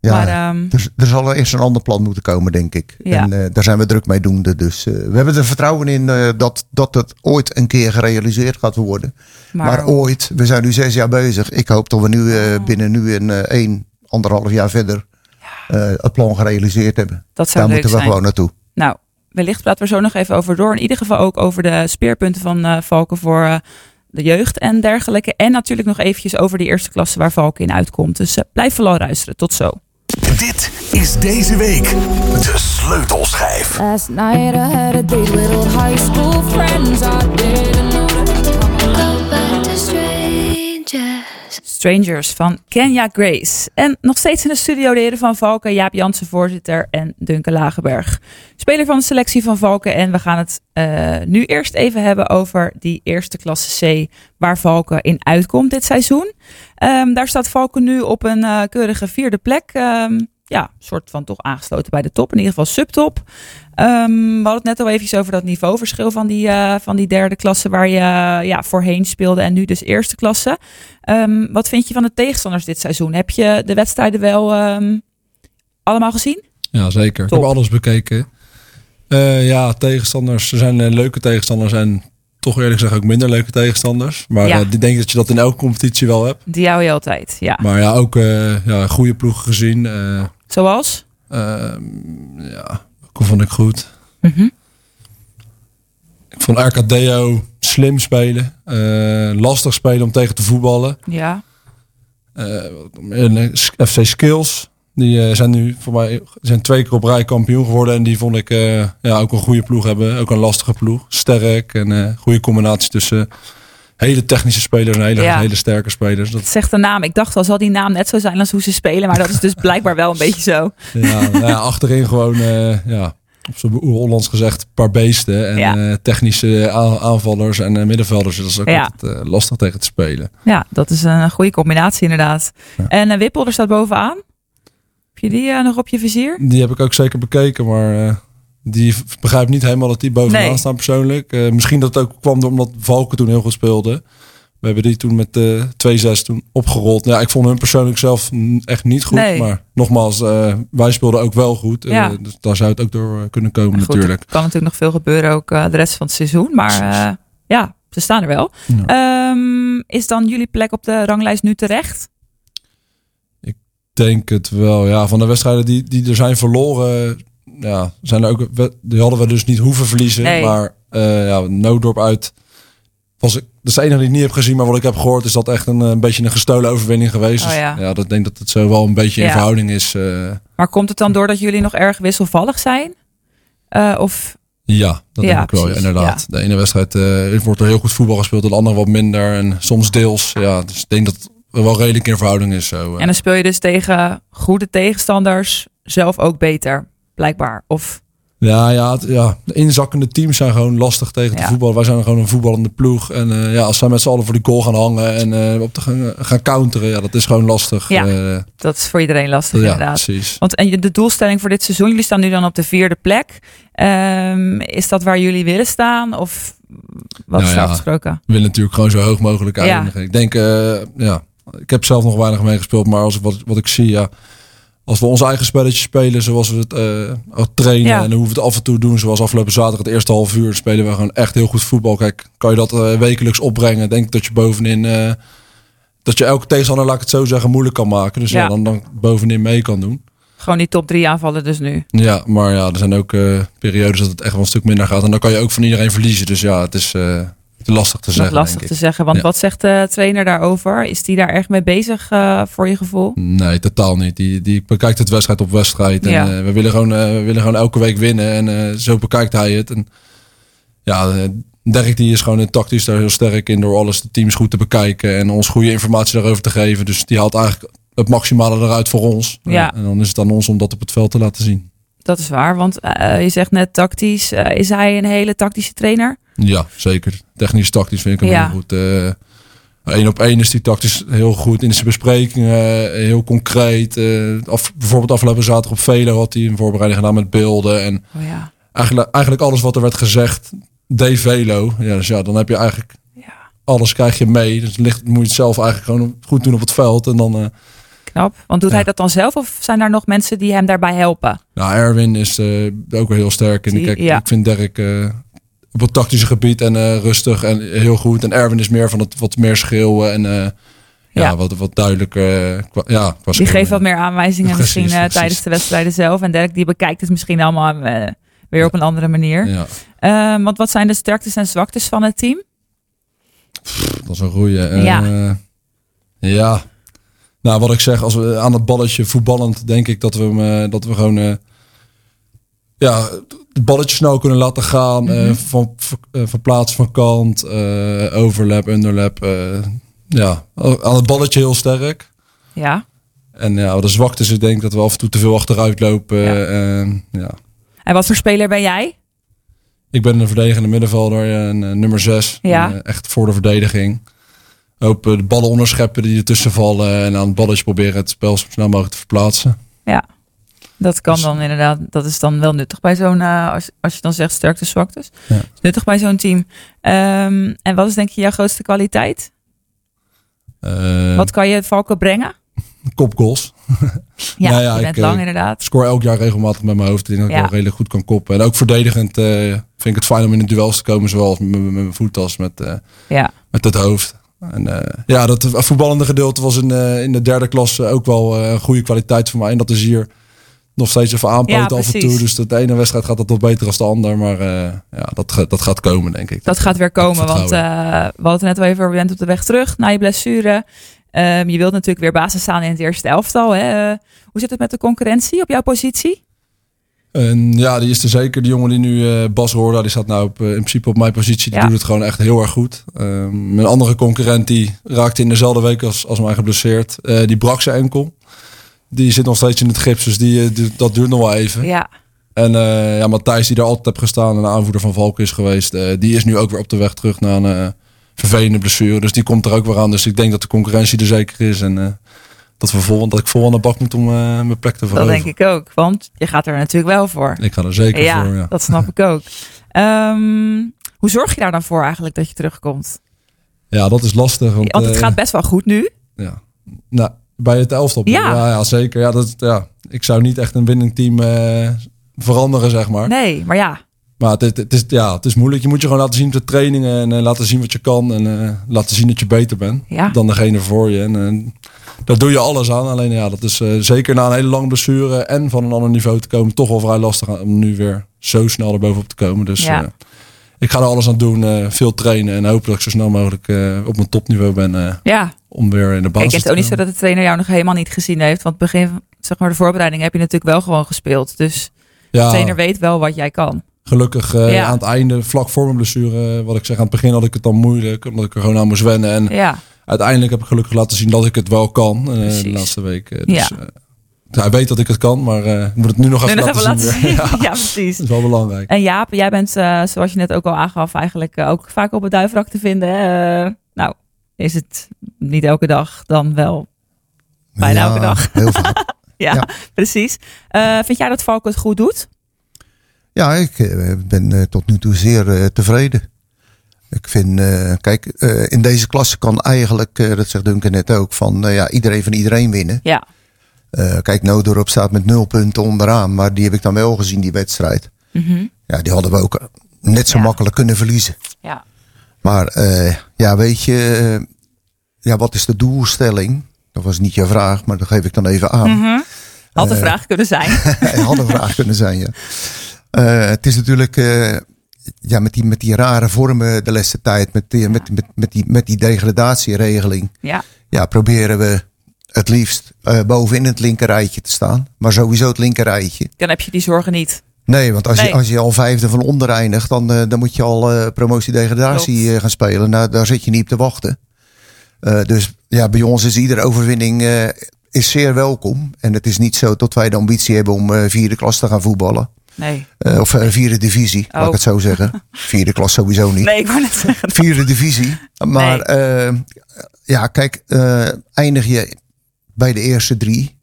Speaker 6: Ja,
Speaker 2: maar ehm,
Speaker 6: er, er zal eerst een ander plan moeten komen, denk ik.
Speaker 2: Ja.
Speaker 6: En eh, daar zijn we druk mee doende. Dus we hebben er vertrouwen in eh, dat, dat het ooit een keer gerealiseerd gaat worden.
Speaker 2: maar,
Speaker 6: Maar, ooit, we zijn nu zes jaar bezig. Ik hoop dat we nu
Speaker 2: Oh.
Speaker 6: eh, binnen nu en eh één, anderhalf jaar verder het plan gerealiseerd hebben.
Speaker 2: dat zou
Speaker 6: Daar moeten we
Speaker 2: zijn.
Speaker 6: gewoon naartoe.
Speaker 2: Nou, wellicht praten we zo nog even over door. In ieder geval ook over de speerpunten van Valken voor de jeugd en dergelijke. En natuurlijk nog eventjes over die eerste klasse waar Valken in uitkomt. Dus eh, blijf vooral luisteren. Tot zo.
Speaker 3: Dit is deze week de sleutelschijf.
Speaker 4: Last night I had a date with old high school friends. I didn't know Go back to strangers.
Speaker 2: Strangers van Kenya Grace. En nog steeds in de studio de van Valken, Jaap Jansen, voorzitter, en Duncan Lagenberg, speler van de selectie van Valken. En we gaan het eh, nu eerst even hebben over die eerste klasse C, waar Valken in uitkomt dit seizoen. Ehm, daar staat Valken nu op een eh, keurige vierde plek. Ehm, ja, soort van toch aangesloten bij de top, in ieder geval subtop. Ehm, we hadden het net al eventjes over dat niveauverschil van die, eh, van die derde klasse waar je ja, voorheen speelde en nu dus eerste klasse. Ehm, wat vind je van de tegenstanders dit seizoen? Heb je de wedstrijden wel ehm, allemaal gezien?
Speaker 7: Ja, zeker.
Speaker 2: Top.
Speaker 7: Ik heb alles bekeken. Eh, ja, tegenstanders. Er zijn eh, leuke tegenstanders en toch eerlijk gezegd ook minder leuke tegenstanders. Maar
Speaker 2: Ja.
Speaker 7: ik denk dat je dat in elke competitie wel hebt.
Speaker 2: Die hou je altijd, ja.
Speaker 7: Maar ja, ook ja, goede ploegen gezien. Eh,
Speaker 2: Zoals?
Speaker 7: ehm, ja, vond ik goed?
Speaker 2: Mhm.
Speaker 7: Ik vond RKDO slim spelen. eh, lastig spelen om tegen te voetballen.
Speaker 2: Ja.
Speaker 7: Eh, en, eh, FC Skills. Die eh, zijn nu voor mij zijn twee keer op rij kampioen geworden. En die vond ik eh, ja, ook een goede ploeg hebben. Ook een lastige ploeg. Sterk en eh goede combinatie tussen hele technische spelers en hele,
Speaker 2: Ja.
Speaker 7: hele sterke spelers. Dat,
Speaker 2: Zegt de naam. Ik dacht al, zal die naam net zo zijn als hoe ze spelen. Maar dat is dus blijkbaar wel een *laughs* beetje zo.
Speaker 7: ja, nou ja, achterin gewoon, eh, ja, op zo'n Hollands gezegd, een paar beesten. En
Speaker 2: Ja.
Speaker 7: eh, technische aanvallers en eh, middenvelders. Dat is ook altijd lastig tegen te spelen.
Speaker 2: Ja, dat is een goede combinatie inderdaad. En uh, Wippel, er staat bovenaan. Heb je die nog op je vizier?
Speaker 7: Die heb ik ook zeker bekeken, maar die v- begrijp niet helemaal dat die bovenaan
Speaker 2: Nee.
Speaker 7: staan persoonlijk. Eh, misschien dat het ook kwam omdat Valken toen heel goed speelde. We hebben die toen met eh 2-6 toen opgerold. Ja, ik vond hun persoonlijk zelf echt niet goed.
Speaker 2: Nee.
Speaker 7: Maar nogmaals, eh, wij speelden ook wel goed.
Speaker 2: Ja.
Speaker 7: dus daar zou het ook door kunnen komen
Speaker 2: Goed,
Speaker 7: natuurlijk.
Speaker 2: Er kan natuurlijk nog veel gebeuren ook de rest van het seizoen. Maar ja, ze staan er wel. Ehm, is dan jullie plek op de ranglijst nu terecht?
Speaker 7: denk het wel. Ja, van de wedstrijden die, die er zijn verloren, ja, zijn er ook, we- die hadden we dus niet hoeven verliezen.
Speaker 2: Nee.
Speaker 7: Maar eh ja, Noodorp uit. Was ik, dat is de enige die ik niet heb gezien, maar wat ik heb gehoord is dat echt een, eh, een beetje een gestolen overwinning geweest.
Speaker 2: Oh
Speaker 7: Dus
Speaker 2: ja.
Speaker 7: ja, dat denk dat het zo wel een beetje in
Speaker 2: Ja.
Speaker 7: verhouding is. eh,
Speaker 2: Maar komt het dan doordat jullie nog erg wisselvallig zijn? Eh, of
Speaker 7: ja, dat
Speaker 2: Ja,
Speaker 7: denk ik wel, inderdaad. De ene wedstrijd eh, wordt er heel goed voetbal gespeeld, de andere wat minder. En soms deels. Ja, dus ik denk dat het wel redelijk in verhouding is. Zo, eh.
Speaker 2: En dan speel je dus tegen goede tegenstanders zelf ook beter, blijkbaar. Of
Speaker 7: Ja, ja, het- ja, de inzakkende teams zijn gewoon lastig tegen te
Speaker 2: Ja.
Speaker 7: voetballen. Wij zijn gewoon een voetballende ploeg. En eh, ja, als zij met z'n allen voor die goal gaan hangen en eh, op te gaan, gaan counteren, ja, dat is gewoon lastig.
Speaker 2: Ja,
Speaker 7: Eh,
Speaker 2: dat is voor iedereen lastig
Speaker 7: ja,
Speaker 2: inderdaad.
Speaker 7: precies.
Speaker 2: Want en de doelstelling voor dit seizoen, jullie staan nu dan op de vierde plek. Ehm, is dat waar jullie willen staan? Of wat
Speaker 7: Nou
Speaker 2: is
Speaker 7: ja.
Speaker 2: afgesproken?
Speaker 7: We willen natuurlijk gewoon zo hoog mogelijk
Speaker 2: Ja.
Speaker 7: eindigen. Ik denk, eh, ja, ik heb zelf nog weinig meegespeeld, maar als ik, wat, wat ik zie, ja, als we ons eigen spelletje spelen zoals we het eh, trainen
Speaker 2: Ja.
Speaker 7: en hoe we het af en toe doen, zoals afgelopen zaterdag het eerste half uur, spelen we gewoon echt heel goed voetbal. Kijk, kan je dat eh, wekelijks opbrengen, denk ik dat je bovenin, eh, dat je elke tegenstander, laat ik het zo zeggen, moeilijk kan maken. Dus ja,
Speaker 2: Ja.
Speaker 7: dan, dan bovenin mee kan doen.
Speaker 2: Gewoon die top drie aanvallen dus nu.
Speaker 7: Ja, maar ja, er zijn ook periodes dat het echt wel een stuk minder gaat. En dan kan je ook van iedereen verliezen. Dus ja, het is lastig te zeggen.
Speaker 2: lastig te zeggen. Want
Speaker 7: Ja.
Speaker 2: wat zegt de trainer daarover? Is die daar erg mee bezig eh, voor je gevoel?
Speaker 7: Nee, totaal niet. Die, die bekijkt het wedstrijd op wedstrijd. En,
Speaker 2: Ja.
Speaker 7: eh, we, willen gewoon, eh, we willen gewoon elke week winnen. En eh, zo bekijkt hij het. En ja, eh, Dirk die is gewoon een tactisch daar heel sterk in door alles de teams goed te bekijken en ons goede informatie daarover te geven. Dus die haalt eigenlijk het maximale eruit voor ons.
Speaker 2: Ja.
Speaker 7: En dan is het aan ons om dat op het veld te laten zien.
Speaker 2: Dat is waar, want eh, je zegt net tactisch. Eh, is hij een hele tactische trainer?
Speaker 7: Ja, zeker. Technisch, tactisch vind ik hem
Speaker 2: Ja.
Speaker 7: heel goed. Eén op één is die tactisch heel goed in zijn besprekingen, eh, heel concreet. eh, af, bijvoorbeeld afgelopen zaterdag op Velo had hij een voorbereiding gedaan met beelden. En
Speaker 2: Oh ja.
Speaker 7: eigenlijk, eigenlijk alles wat er werd gezegd, deed Velo. Ja, dus ja, dan heb je eigenlijk
Speaker 2: ja.
Speaker 7: alles krijg je mee. Dus ligt, moet je het zelf eigenlijk gewoon goed doen op het veld. En dan, eh,
Speaker 2: Knap. Want doet
Speaker 7: Ja.
Speaker 2: hij dat dan zelf of zijn er nog mensen die hem daarbij helpen?
Speaker 7: nou, Erwin is eh, ook wel heel sterk. En
Speaker 2: Die-
Speaker 7: kijk,
Speaker 2: ja.
Speaker 7: ik vind Dirk eh, op het tactische gebied en eh, rustig en heel goed. En Erwin is meer van het wat meer schreeuwen en ja.
Speaker 2: Ja.
Speaker 7: wat, wat duidelijker. qua, ja, qua
Speaker 2: Die geeft wat meer aanwijzingen
Speaker 7: Precies,
Speaker 2: misschien
Speaker 7: precies.
Speaker 2: tijdens de wedstrijden zelf. En Dirk die bekijkt het misschien allemaal weer op een andere manier.
Speaker 7: Ja,
Speaker 2: Ehm, want wat zijn de sterktes en zwaktes van het team?
Speaker 7: dat is een goeie.
Speaker 2: Ja.
Speaker 7: ja. Nou, wat ik zeg, als we aan het balletje voetballend, denk ik dat we, hem, eh, dat we gewoon eh, ja, het balletje snel kunnen laten gaan. Eh, van, ver- verplaatsen van kant, overlap, underlap. ja, aan het balletje heel sterk.
Speaker 2: Ja.
Speaker 7: En ja, de zwakte is ik denk dat we af en toe te veel achteruit lopen.
Speaker 2: Ja.
Speaker 7: En, ja.
Speaker 2: En wat voor speler ben jij?
Speaker 7: Ik ben een verdedigende middenvelder en nummer 6.
Speaker 2: Ja.
Speaker 7: echt voor de verdediging. Hoop de ballen onderscheppen die ertussen vallen. En aan het balletje proberen het spel zo snel mogelijk te verplaatsen.
Speaker 2: Ja. Dat kan
Speaker 7: Dus-
Speaker 2: dan inderdaad. Dat is dan wel nuttig bij zo'n, eh, als, als je dan zegt sterkte, zwaktes.
Speaker 7: Ja.
Speaker 2: Nuttig bij zo'n team. Ehm, en wat is denk je jouw grootste kwaliteit?
Speaker 7: Eh,
Speaker 2: wat kan je Valken brengen?
Speaker 7: Kopgoals. *laughs*
Speaker 2: Ja,
Speaker 7: Nou ja,
Speaker 2: je bent
Speaker 7: ik, eh,
Speaker 2: lang inderdaad.
Speaker 7: Scoor elk jaar regelmatig met mijn hoofd. Ik denk dat ik wel redelijk goed kan koppen. En ook verdedigend eh, vind ik het fijn om in de duels te komen. Zowel met, met, met mijn voet als met,
Speaker 2: Ja.
Speaker 7: met het hoofd. En eh, ja, dat voetballende gedeelte was in, eh, in de derde klas ook wel eh, een goede kwaliteit voor mij. En dat is hier nog steeds even aanpoten
Speaker 2: Ja,
Speaker 7: af en toe. Dus de ene wedstrijd gaat dat wat beter als de ander. Maar eh, ja, dat, dat gaat komen, denk ik.
Speaker 2: Dat gaat weer komen, want eh, we hadden het net al even over, je bent op de weg terug na je blessure. Ehm, je wilt natuurlijk weer basis staan in het eerste elftal. Hè? Eh, hoe zit het met de concurrentie op jouw positie?
Speaker 7: En ja, die is er zeker. Die jongen die nu eh, Bas Roorda, die staat nou op, eh, in principe op mijn positie. Die
Speaker 2: Ja.
Speaker 7: doet het gewoon echt heel erg goed. Ehm mijn andere concurrent die raakte in dezelfde week als, als mij geblesseerd. Eh, die brak zijn enkel. Die zit nog steeds in het gips, dus die, die- dat duurt nog wel even.
Speaker 2: Ja,
Speaker 7: En ja, Matthijs, die er altijd heb gestaan en de aanvoerder van Valken is geweest, die is nu ook weer op de weg terug naar een vervelende blessure. Dus die komt er ook weer aan. Dus ik denk dat de concurrentie er zeker is. En dat, we vol, dat ik vol aan de bak moet om eh, mijn plek te
Speaker 2: dat
Speaker 7: veroveren.
Speaker 2: denk ik ook. Want je gaat er natuurlijk wel voor.
Speaker 7: Ik ga er zeker
Speaker 2: Ja,
Speaker 7: voor. Ja.
Speaker 2: dat snap ik ook. *laughs* Ehm, hoe zorg je daar dan voor eigenlijk dat je terugkomt?
Speaker 7: ja, dat is lastig. Want,
Speaker 2: Want het
Speaker 7: eh,
Speaker 2: gaat best wel goed nu.
Speaker 7: Ja. Nou, bij het elftal.
Speaker 2: Ja.
Speaker 7: ja, ja, zeker. Ja, dat, ja. Ik zou niet echt een winning team eh, veranderen, zeg maar.
Speaker 2: Nee, maar ja.
Speaker 7: Maar het, het, is, ja, het is moeilijk. Je moet je gewoon laten zien op de trainingen en laten zien wat je kan. En laten zien dat je beter bent
Speaker 2: Ja.
Speaker 7: dan degene voor je. En daar doe je alles aan. Alleen ja, dat is eh, zeker na een hele lange blessure en van een ander niveau te komen, toch wel vrij lastig om nu weer zo snel erbovenop te komen. Dus
Speaker 2: Ja.
Speaker 7: eh, ik ga er alles aan doen. eh, veel trainen en hopen dat ik zo snel mogelijk op mijn topniveau ben
Speaker 2: Ja,
Speaker 7: om weer in de basis
Speaker 2: Kijk, het is
Speaker 7: te
Speaker 2: ook niet zo dat de trainer jou nog helemaal niet gezien heeft. Want begin, zeg maar, de voorbereiding heb je natuurlijk wel gewoon gespeeld. Dus de
Speaker 7: Ja,
Speaker 2: trainer weet wel wat jij kan.
Speaker 7: Gelukkig
Speaker 2: Ja.
Speaker 7: aan het einde, vlak voor mijn blessure, wat ik zeg, aan het begin had ik het dan moeilijk, omdat ik er gewoon aan moest wennen. En
Speaker 2: Ja,
Speaker 7: uiteindelijk heb ik gelukkig laten zien dat ik het wel kan eh, de laatste week. eh, dus,
Speaker 2: Ja.
Speaker 7: eh, hij weet dat ik het kan, maar eh, ik moet het nu nog
Speaker 2: nu
Speaker 7: even,
Speaker 2: nog
Speaker 7: laten,
Speaker 2: even laten
Speaker 7: zien.
Speaker 2: Ja, *laughs*
Speaker 7: Ja,
Speaker 2: precies.
Speaker 7: dat is wel belangrijk.
Speaker 2: En Jaap, jij bent, eh, zoals je net ook al aangaf, eigenlijk ook vaak op het duiverak te vinden. hè? Nou, is het niet elke dag, dan wel. Bijna elke dag.
Speaker 6: Heel vaak. *laughs*
Speaker 2: Ja,
Speaker 6: Ja.
Speaker 2: precies. Eh, vind jij dat Valk het goed doet?
Speaker 6: Ja, ik ben tot nu toe zeer tevreden. Ik vind, eh, kijk, eh, in deze klasse kan eigenlijk, eh, dat zegt Duncan net ook, van ja, iedereen van iedereen winnen.
Speaker 2: Ja,
Speaker 6: kijk, Noodorp staat met nul punten onderaan, maar die heb ik dan wel gezien, die wedstrijd.
Speaker 2: Mhm.
Speaker 6: Ja, die hadden we ook net zo
Speaker 2: Ja.
Speaker 6: makkelijk kunnen verliezen.
Speaker 2: ja.
Speaker 6: Maar eh, ja, weet je, ja, wat is de doelstelling? Dat was niet je vraag, maar dat geef ik dan even aan.
Speaker 2: Mhm. Had een vraag kunnen zijn. *laughs*
Speaker 6: Had een vraag kunnen zijn, ja. Het is natuurlijk ja, met, die, met die rare vormen de laatste tijd, met die, met, met, met, die, met die degradatieregeling,
Speaker 2: Ja,
Speaker 6: ja, proberen we het liefst eh, bovenin het linkerrijtje te staan. Maar sowieso het linkerrijtje.
Speaker 2: dan heb je die zorgen niet.
Speaker 6: Nee, want als,
Speaker 2: Nee.
Speaker 6: Je, als je al vijfde van onder eindigt, dan, eh, dan moet je al eh, promotie-degradatie gaan spelen. Nou, daar zit je niet op te wachten. Dus ja, bij ons is iedere overwinning is zeer welkom. En het is niet zo dat wij de ambitie hebben om vierde klas te gaan voetballen.
Speaker 2: Nee.
Speaker 6: Eh, of eh, vierde divisie, laat
Speaker 2: Oh.
Speaker 6: ik het zo zeggen. *laughs* Vierde klas sowieso niet.
Speaker 2: Nee, ik wou net zeggen.
Speaker 6: Vierde divisie. Maar
Speaker 2: Nee.
Speaker 6: eh, ja, kijk, eindig je bij de eerste drie.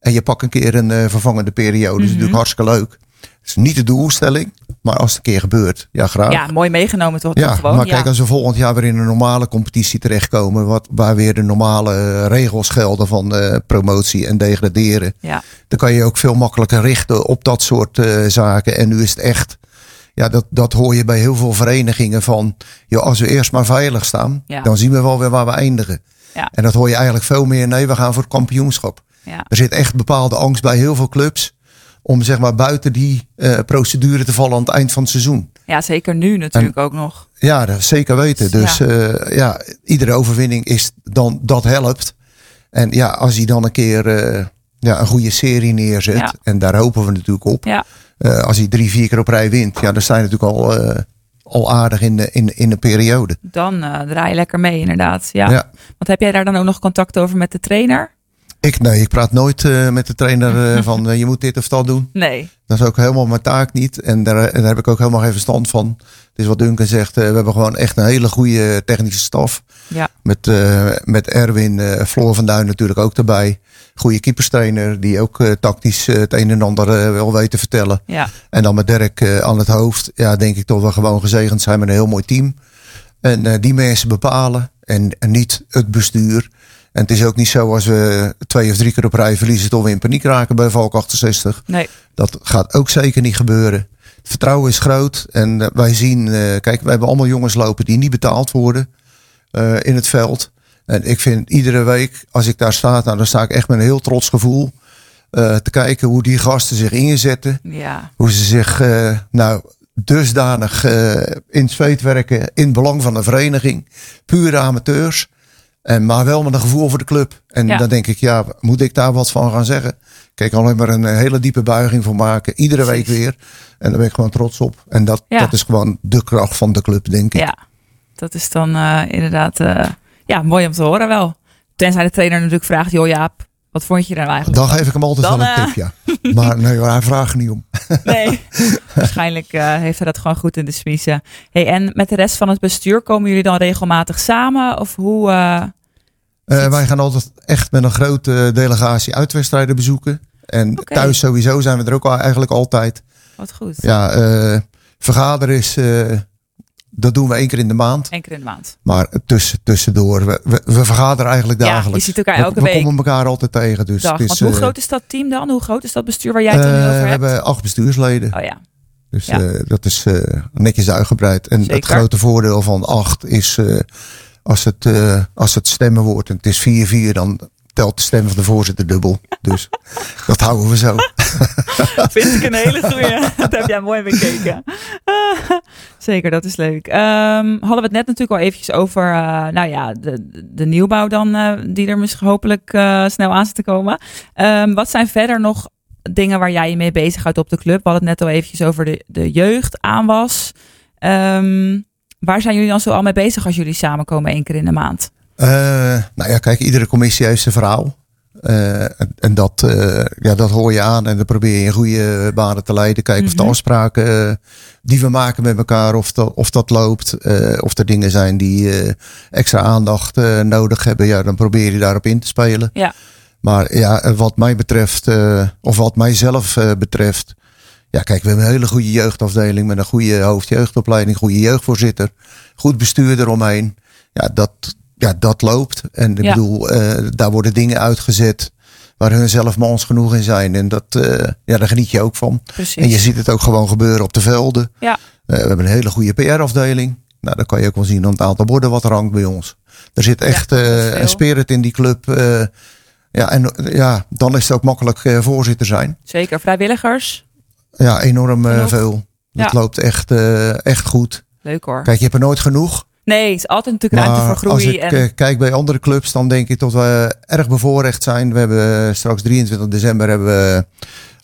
Speaker 6: En je pakt een keer een vervangende periode. Dat is
Speaker 2: Mhm.
Speaker 6: natuurlijk hartstikke leuk. Het is niet de doelstelling. Maar als het een keer gebeurt, ja graag.
Speaker 2: Ja, mooi meegenomen toch,
Speaker 6: Ja,
Speaker 2: toch gewoon.
Speaker 6: maar kijk, als we volgend jaar weer in een normale competitie terechtkomen, wat, waar weer de normale eh, regels gelden van eh, promotie en degraderen,
Speaker 2: ja.
Speaker 6: dan kan je ook veel makkelijker richten op dat soort eh, zaken. En nu is het echt, ja, dat, dat hoor je bij heel veel verenigingen van, joh, als we eerst maar veilig staan,
Speaker 2: Ja.
Speaker 6: dan zien we wel weer waar we eindigen.
Speaker 2: Ja.
Speaker 6: En dat hoor je eigenlijk veel meer, nee, we gaan voor het kampioenschap.
Speaker 2: Ja.
Speaker 6: Er zit echt bepaalde angst bij heel veel clubs om zeg maar buiten die eh, procedure te vallen aan het eind van het seizoen.
Speaker 2: ja, zeker nu natuurlijk ook nog.
Speaker 6: Ja, dat zeker weten. Dus
Speaker 2: Ja.
Speaker 6: ja. ja, iedere overwinning is dan dat helpt. En ja, als hij dan een keer eh, ja, een goede serie neerzet,
Speaker 2: Ja.
Speaker 6: en daar hopen we natuurlijk op.
Speaker 2: Ja,
Speaker 6: Eh, als hij drie, vier keer op rij wint, ja, dan sta je natuurlijk al, eh, al aardig in de, in, in de periode.
Speaker 2: dan eh, draai je lekker mee inderdaad. Ja.
Speaker 6: Ja.
Speaker 2: Want heb jij daar dan ook nog contact over met de trainer?
Speaker 6: Ik, nee, ik praat nooit eh, met de trainer eh, *laughs* van eh, je moet dit of dat doen.
Speaker 2: Nee.
Speaker 6: Dat is ook helemaal mijn taak niet. En daar, daar heb ik ook helemaal geen verstand van. Is wat Duncan zegt. we hebben gewoon echt een hele goede technische staf.
Speaker 2: Ja.
Speaker 6: Met, met Erwin, Floor van Duin natuurlijk ook erbij. Goede keeperstrainer die ook tactisch het een en ander wel weet te vertellen.
Speaker 2: Ja.
Speaker 6: En dan met Dirk aan het hoofd. Ja, denk ik toch we gewoon gezegend zijn met een heel mooi team. En die mensen bepalen. En, en niet het bestuur. En het is ook niet zo als we twee of drie keer op rij verliezen... dat we in paniek raken bij Valk 68.
Speaker 2: Nee.
Speaker 6: Dat gaat ook zeker niet gebeuren. Het vertrouwen is groot. En eh, wij zien, eh, kijk, wij hebben allemaal jongens lopen die niet betaald worden eh, in het veld. En ik vind iedere week, als ik daar sta, nou, dan sta ik echt met een heel trots gevoel. te kijken hoe die gasten zich inzetten.
Speaker 2: Ja,
Speaker 6: Hoe ze zich nou dusdanig in zweet werken in het belang van de vereniging. Pure amateurs. En maar wel met een gevoel voor de club. En
Speaker 2: Ja.
Speaker 6: dan denk ik, ja, moet ik daar wat van gaan zeggen? Kijk, alleen maar een eh, hele diepe buiging voor maken. Iedere week weer. En daar ben ik gewoon trots op. En dat,
Speaker 2: Ja.
Speaker 6: dat is gewoon de kracht van de club, denk ik.
Speaker 2: ja. dat is dan eh, inderdaad eh, ja, mooi om te horen wel. Tenzij de trainer natuurlijk vraagt, joh Jaap, wat vond je er nou eigenlijk?
Speaker 6: Dan geef ik hem altijd
Speaker 2: Dan,
Speaker 6: wel een
Speaker 2: eh,
Speaker 6: tip, ja. *laughs* Maar nee, hij vraagt niet om. *laughs*
Speaker 2: Nee, waarschijnlijk eh, heeft hij dat gewoon goed in de smiezen. Hey, en met de rest van het bestuur komen jullie dan regelmatig samen? Of hoe? eh,
Speaker 6: wij gaan altijd echt met een grote delegatie uitwedstrijden bezoeken. En thuis sowieso zijn we er ook eigenlijk altijd.
Speaker 2: wat goed.
Speaker 6: Ja, vergaderen is, dat doen we één keer in de maand.
Speaker 2: Eén keer in de maand.
Speaker 6: Maar tussen, tussendoor, we, we, we vergaderen eigenlijk
Speaker 2: Ja,
Speaker 6: dagelijks.
Speaker 2: je ziet elkaar
Speaker 6: We-
Speaker 2: elke
Speaker 6: we,
Speaker 2: week.
Speaker 6: komen elkaar altijd tegen. Dus
Speaker 2: Dag.
Speaker 6: het is,
Speaker 2: hoe
Speaker 6: eh,
Speaker 2: groot is dat team dan? Hoe groot is dat bestuur waar jij het
Speaker 6: eh,
Speaker 2: nu over
Speaker 6: we
Speaker 2: hebt?
Speaker 6: hebben acht bestuursleden.
Speaker 2: Oh ja,
Speaker 6: Dus
Speaker 2: Ja.
Speaker 6: eh, dat is netjes uitgebreid. En het
Speaker 2: Zeker.
Speaker 6: grote voordeel van acht is als, het, als het stemmen wordt en het is 4-4, dan telt de stem van de voorzitter dubbel. Dus *laughs* dat houden we zo. *laughs*
Speaker 2: vind ik een hele goeie. dat heb jij mooi bekeken. *laughs* Zeker, dat is leuk. Ehm, hadden we het net natuurlijk al eventjes over, eh, nou ja, de, de nieuwbouw dan, eh, die er misschien hopelijk eh, snel aan zit te komen. Ehm, wat zijn verder nog dingen waar jij je mee bezighoudt op de club? We hadden het net al eventjes over de, de jeugd, aanwas. Ehm, waar zijn jullie dan zo al mee bezig als jullie samenkomen één keer in de maand?
Speaker 6: Eh, nou ja, kijk, iedere commissie heeft zijn verhaal. Eh, en, en dat, eh, ja, dat hoor je aan en dan probeer je in goede banen te leiden. Kijken of de
Speaker 2: Mhm.
Speaker 6: afspraken die we maken met elkaar, of dat, of dat loopt. of er dingen zijn die extra aandacht nodig hebben. Ja, dan probeer je daarop in te spelen.
Speaker 2: Ja.
Speaker 6: Maar ja, wat mij betreft, of wat mijzelf betreft. Ja, kijk, we hebben een hele goede jeugdafdeling met een goede hoofdjeugdopleiding, goede jeugdvoorzitter, goed bestuur eromheen. Ja, dat, ja, dat loopt. En ik
Speaker 2: Ja.
Speaker 6: bedoel, eh, daar worden dingen uitgezet waar hun zelf mans genoeg in zijn. En dat, eh, ja, daar geniet je ook van.
Speaker 2: Precies.
Speaker 6: En je ziet het ook gewoon gebeuren op de velden.
Speaker 2: Ja.
Speaker 6: Eh, we hebben een hele goede PR-afdeling. Nou, dan kan je ook wel zien aan het aantal borden wat er hangt bij ons. Er zit echt
Speaker 2: dat
Speaker 6: een spirit in die club. ja, en ja, dan is het ook makkelijk voorzitter zijn.
Speaker 2: Zeker, vrijwilligers.
Speaker 6: Ja, enorm veel.
Speaker 2: Ja.
Speaker 6: Het loopt echt, echt goed.
Speaker 2: Leuk hoor.
Speaker 6: Kijk, je hebt er nooit genoeg.
Speaker 2: Nee, het is altijd natuurlijk ruimte
Speaker 6: Maar
Speaker 2: voor
Speaker 6: als
Speaker 2: groei.
Speaker 6: ik
Speaker 2: en...
Speaker 6: eh, kijk bij andere clubs, dan denk ik dat we erg bevoorrecht zijn. We hebben eh, straks 23 december hebben we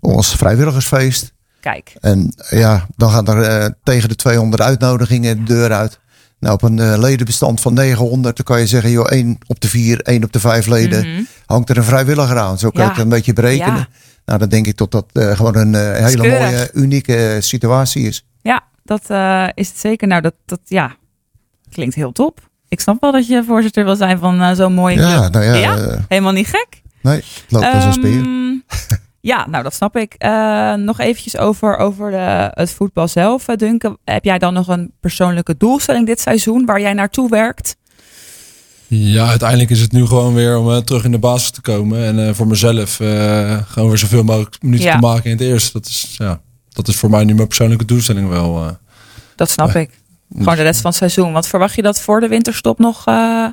Speaker 6: ons vrijwilligersfeest.
Speaker 2: Kijk,
Speaker 6: En ja, dan gaan er eh, tegen de 200 uitnodigingen de deur uit. Nou, op een eh, ledenbestand van 900, dan kan je zeggen, joh, één op de vier, één op de vijf leden,
Speaker 2: Mhm.
Speaker 6: hangt er een vrijwilliger aan. Zo kan je
Speaker 2: Ja.
Speaker 6: het een beetje berekenen.
Speaker 2: Ja.
Speaker 6: Nou, dan denk ik dat dat eh, gewoon een eh, hele mooie, unieke eh, situatie is.
Speaker 2: Ja, dat eh, is het zeker. Nou, dat, dat ja, klinkt heel top. Ik snap wel dat je voorzitter wil zijn van eh, zo'n mooie
Speaker 6: Ja,
Speaker 2: club.
Speaker 6: nou ja,
Speaker 2: Ja?
Speaker 6: eh,
Speaker 2: Helemaal niet gek.
Speaker 6: nee, het loopt als een speer.
Speaker 2: Ehm, ja, nou dat snap ik. Eh, nog eventjes over, over de, het voetbal zelf, Duncan. Heb jij dan nog een persoonlijke doelstelling dit seizoen waar jij naartoe werkt?
Speaker 7: Ja, uiteindelijk is het nu gewoon weer om terug in de basis te komen. En eh, voor mezelf eh, gewoon weer zoveel mogelijk minuten
Speaker 2: Ja.
Speaker 7: te maken in het eerste. Dat is, ja, dat is voor mij nu mijn persoonlijke doelstelling wel. eh.
Speaker 2: Dat snap ik. Gewoon de rest van het seizoen. Wat verwacht je dat voor de winterstop nog eh,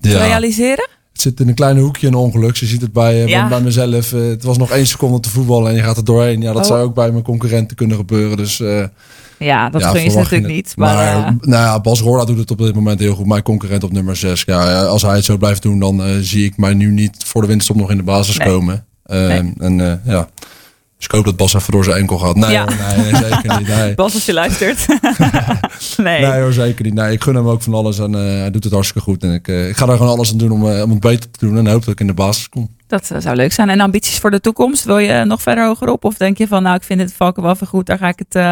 Speaker 2: te
Speaker 7: ja.
Speaker 2: realiseren?
Speaker 7: Het zit in een klein hoekje een ongeluk. Je ziet het bij, eh,
Speaker 2: Ja.
Speaker 7: bij mezelf. Eh, het was nog één seconde te voetballen en je gaat er doorheen. Ja, dat
Speaker 2: Oh.
Speaker 7: zou ook bij mijn concurrenten kunnen gebeuren. Dus
Speaker 2: Ja, dat
Speaker 7: ja,
Speaker 2: gun je ze natuurlijk
Speaker 7: het.
Speaker 2: niet. Maar,
Speaker 7: nou ja, Bas Roorda doet het op dit moment heel goed. Mijn concurrent op nummer 6. Ja, als hij het zo blijft doen, dan zie ik mij nu niet voor de winterstop nog in de basis
Speaker 2: Nee.
Speaker 7: komen. Eh,
Speaker 2: Nee.
Speaker 7: En ja, dus ik hoop dat Bas even door zijn enkel gaat. Nee,
Speaker 2: Ja.
Speaker 7: hoor, nee, nee, zeker niet. Nee. *laughs*
Speaker 2: Bas, als je luistert. *laughs* nee.
Speaker 7: Nee hoor, zeker niet. Nee, ik gun hem ook van alles en eh, hij doet het hartstikke goed. En ik, eh, ik ga daar gewoon alles aan doen om, eh, om het beter te doen. En hoop dat ik in de basis kom.
Speaker 2: Dat zou leuk zijn. En ambities voor de toekomst? Wil je nog verder hoger op? Of denk je van, nou, ik vind dit Valkenwaffen goed, daar ga ik het...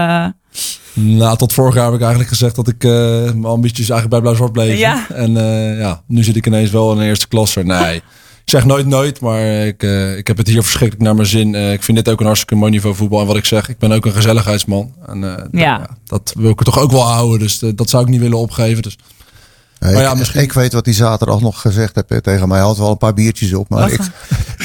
Speaker 7: Nou, tot vorig jaar heb ik eigenlijk gezegd dat ik mijn ambities eigenlijk bij Blauw-Zwart bleef.
Speaker 2: Ja.
Speaker 7: En ja, nu zit ik ineens wel in de eerste klasse. Nee, zeg nooit nooit, maar ik, eh, ik heb het hier verschrikkelijk naar mijn zin. Eh, ik vind dit ook een hartstikke mooi niveau voetbal. En wat ik zeg, ik ben ook een gezelligheidsman. En eh,
Speaker 2: Ja.
Speaker 7: dat wil ik er toch ook wel houden. Dus dat zou ik niet willen opgeven. Dus
Speaker 6: Nee,
Speaker 7: Maar ja,
Speaker 6: ik,
Speaker 7: misschien-
Speaker 6: ik weet wat hij zaterdag nog gezegd heeft tegen mij. Hij had wel een paar biertjes op. Maar ik,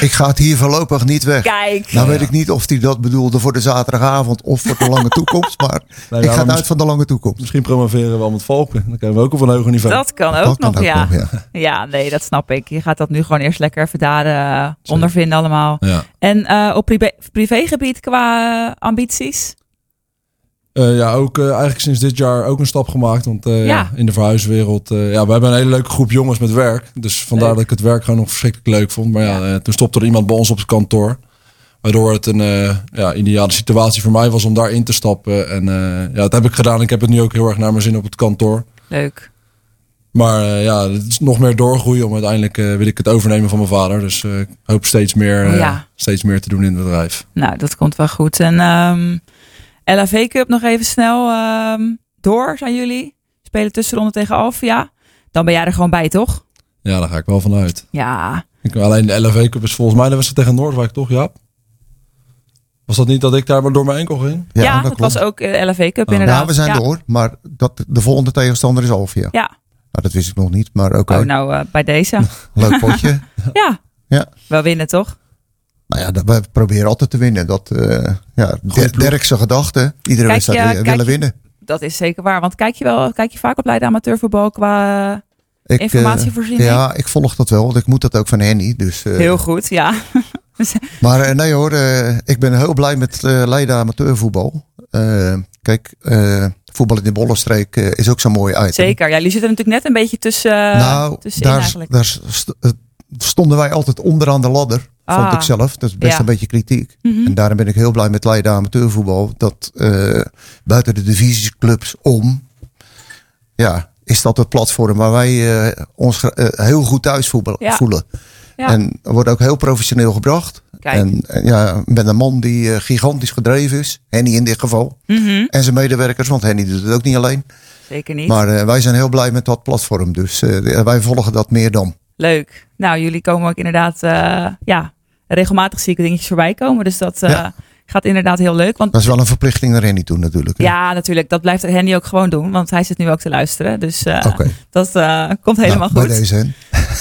Speaker 6: ik ga het hier voorlopig niet weg.
Speaker 2: Kijk.
Speaker 6: Nou weet ik niet of hij dat bedoelde voor de zaterdagavond of voor de lange *laughs* toekomst. Maar
Speaker 7: Nou
Speaker 6: ik ga
Speaker 7: maar
Speaker 6: uit van de lange toekomst.
Speaker 7: Misschien promoveren we wel met Valken. Dan kunnen we ook op een hoger niveau.
Speaker 2: Dat kan ook
Speaker 6: Dat kan
Speaker 2: nog,
Speaker 6: ook
Speaker 2: ja.
Speaker 6: nog, ja. *laughs*
Speaker 2: Ja, nee, dat snap ik. Je gaat dat nu gewoon eerst lekker even daar eh, ondervinden allemaal.
Speaker 7: Ja.
Speaker 2: En eh, op privé, privégebied qua ambities?
Speaker 7: Eh, ja, ook eh, eigenlijk sinds dit jaar ook een stap gemaakt. Want eh,
Speaker 2: Ja.
Speaker 7: in de verhuiswereld, ja, we hebben een hele leuke groep jongens met werk. Dus vandaar
Speaker 2: Leuk.
Speaker 7: dat ik het werk gewoon nog verschrikkelijk leuk vond. Maar ja,
Speaker 2: Ja.
Speaker 7: toen stopte er iemand bij ons op het kantoor. Waardoor het een ja, ideale situatie voor mij was om daarin te stappen. En ja, dat heb ik gedaan. Ik heb het nu ook heel erg naar mijn zin op het kantoor.
Speaker 2: Leuk.
Speaker 7: Maar ja, het is nog meer doorgroeien. Om uiteindelijk wil ik het overnemen van mijn vader. Dus ik hoop steeds meer,
Speaker 2: ja.
Speaker 7: steeds meer te doen in het bedrijf.
Speaker 2: Nou, dat komt wel goed. En ehm LAV Cup nog even snel ehm, door, zijn jullie? Spelen tussenronde tegen Alvia. Dan ben jij er gewoon bij, toch?
Speaker 7: Ja, daar ga ik wel vanuit.
Speaker 2: Ja,
Speaker 7: Ik, alleen de LFV Cup is volgens mij de wedstrijd tegen Noordwijk, toch? Ja. Was dat niet dat ik daar maar door mijn enkel ging?
Speaker 2: ja,
Speaker 6: dat
Speaker 2: was ook eh, LAV Cup
Speaker 7: Oh.
Speaker 2: inderdaad.
Speaker 6: Ja, we zijn
Speaker 2: ja.
Speaker 6: door. Maar dat, de volgende tegenstander is Alvia.
Speaker 2: Ja,
Speaker 6: Nou, dat wist ik nog niet. Maar oké,
Speaker 2: oh, nou eh, bij deze. *laughs*
Speaker 6: leuk potje. *laughs*
Speaker 2: ja.
Speaker 6: Ja.
Speaker 2: wel winnen toch?
Speaker 6: Nou ja, dat- we proberen altijd te winnen. Dat, eh ja. Dirkse gedachte. Iedere
Speaker 2: Kijk je-
Speaker 6: wedstrijd wi-
Speaker 2: kijk
Speaker 6: willen
Speaker 2: je-
Speaker 6: winnen.
Speaker 2: Dat is zeker waar. Want kijk je wel, kijk je vaak op Leiden Amateurvoetbal qua eh,
Speaker 6: Ik, eh,
Speaker 2: informatievoorziening?
Speaker 6: ja, ik volg dat wel. Want ik moet dat ook van Henny. Dus, eh,
Speaker 2: Heel goed, ja. *laughs*
Speaker 6: Maar eh, nee hoor, eh, ik ben heel blij met eh Leiden amateurvoetbal. Kijk, eh, voetbal in de Bollenstreek is ook zo'n mooi item.
Speaker 2: Zeker. Ja, jullie zitten natuurlijk net een beetje tussen, uh,
Speaker 6: nou,
Speaker 2: tussenin
Speaker 6: daar,
Speaker 2: eigenlijk.
Speaker 6: daar st- stonden wij altijd onderaan de ladder. Vond
Speaker 2: Ah.
Speaker 6: ik zelf. Dat is best
Speaker 2: Ja.
Speaker 6: een beetje kritiek.
Speaker 2: Mhm.
Speaker 6: En daarom ben ik heel blij met Leiden amateurvoetbal. Dat eh, buiten de divisieclubs om, ja, is dat het platform waar wij eh, ons eh, heel goed thuis
Speaker 2: Ja.
Speaker 6: voelen.
Speaker 2: Ja.
Speaker 6: En wordt ook heel professioneel gebracht. En ja, met een man die gigantisch gedreven is. Henny in dit geval.
Speaker 2: Mhm.
Speaker 6: En zijn medewerkers, want Henny doet het ook niet alleen.
Speaker 2: Zeker niet.
Speaker 6: Maar wij zijn heel blij met dat platform. Dus wij volgen dat meer dan.
Speaker 2: Leuk. Nou, jullie komen ook inderdaad, ja, regelmatig zie ik dingetjes voorbij komen. Dus dat eh,
Speaker 6: Ja.
Speaker 2: gaat inderdaad heel leuk. Want
Speaker 6: Dat is wel een verplichting naar Henny toe natuurlijk. hè.
Speaker 2: ja, natuurlijk, dat blijft Henny ook gewoon doen. Want hij zit nu ook te luisteren. Dus eh,
Speaker 6: Oké.
Speaker 2: dat eh, komt helemaal
Speaker 6: Nou,
Speaker 2: goed.
Speaker 6: Bij deze. *laughs*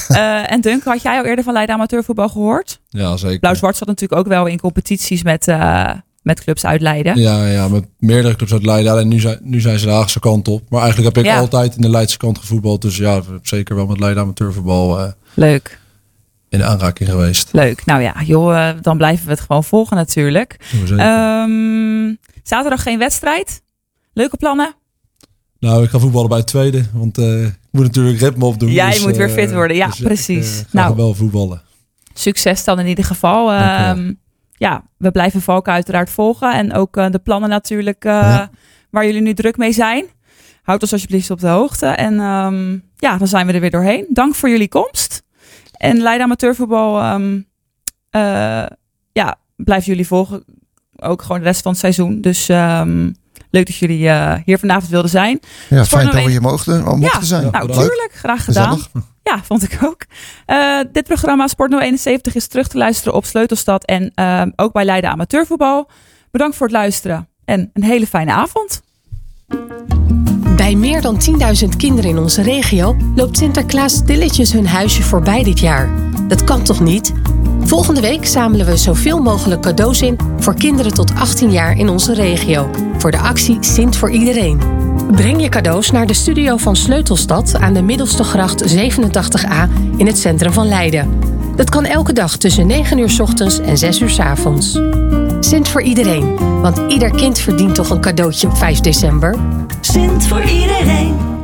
Speaker 2: Eh, en Dunk, had jij al eerder van Leiden Amateurvoetbal gehoord?
Speaker 7: Ja, zeker.
Speaker 2: Blauw-Zwart zat natuurlijk ook wel in competities met, eh, met clubs uit Leiden.
Speaker 7: Ja, ja, met meerdere clubs uit Leiden. Alleen nu zijn, nu zijn ze de Haagse kant op. Maar eigenlijk heb ik
Speaker 2: Ja.
Speaker 7: altijd in de Leidse kant gevoetbald. Dus ja, zeker wel met Leiden amateurvoetbal eh,
Speaker 2: Leuk,
Speaker 7: in aanraking geweest.
Speaker 2: leuk. Nou ja, joh, eh, dan blijven we het gewoon volgen natuurlijk. Ehm zaterdag geen wedstrijd. Leuke plannen?
Speaker 7: nou, ik ga voetballen bij het tweede. Want eh, ik moet natuurlijk ritme opdoen.
Speaker 2: Jij
Speaker 7: dus,
Speaker 2: moet weer
Speaker 7: eh,
Speaker 2: fit worden. Ja,
Speaker 7: dus, eh,
Speaker 2: precies.
Speaker 7: Ik, eh,
Speaker 2: Nou.
Speaker 7: wel voetballen.
Speaker 2: Succes dan in ieder geval. Ehm, ja, we blijven Valken uiteraard volgen. En ook eh, de plannen natuurlijk eh,
Speaker 6: Ja.
Speaker 2: waar jullie nu druk mee zijn. Houd ons alsjeblieft op de hoogte. En ehm, ja, dan zijn we er weer doorheen. Dank voor jullie komst. En Leiden Amateurvoetbal, ehm eh, ja, blijven jullie volgen. Ook gewoon de rest van het seizoen. Dus ehm, leuk dat jullie eh, hier vanavond wilden zijn.
Speaker 6: Ja,
Speaker 2: Sport
Speaker 6: fijn dat we
Speaker 2: 01.
Speaker 6: hier mochten, mochten
Speaker 2: Ja,
Speaker 6: zijn.
Speaker 2: Nou,
Speaker 7: bedankt.
Speaker 2: tuurlijk. Graag gedaan.
Speaker 6: Gezellig.
Speaker 2: Ja, vond ik ook. Eh, dit programma Sport 071 is terug te luisteren op Sleutelstad en ehm, ook bij Leiden Amateurvoetbal. Bedankt voor het luisteren en een hele fijne avond.
Speaker 5: Bij meer dan 10.000 kinderen in onze regio loopt Sinterklaas stilletjes hun huisje voorbij dit jaar. Dat kan toch niet? Volgende week zamelen we zoveel mogelijk cadeaus in voor kinderen tot 18 jaar in onze regio. Voor de actie Sint voor iedereen. Breng je cadeaus naar de studio van Sleutelstad aan de Middelste Gracht 87a in het centrum van Leiden. Dat kan elke dag tussen 9 uur ochtends en 6 uur avonds. Sint voor iedereen, want ieder kind verdient toch een cadeautje op 5 december?
Speaker 8: Sint voor iedereen.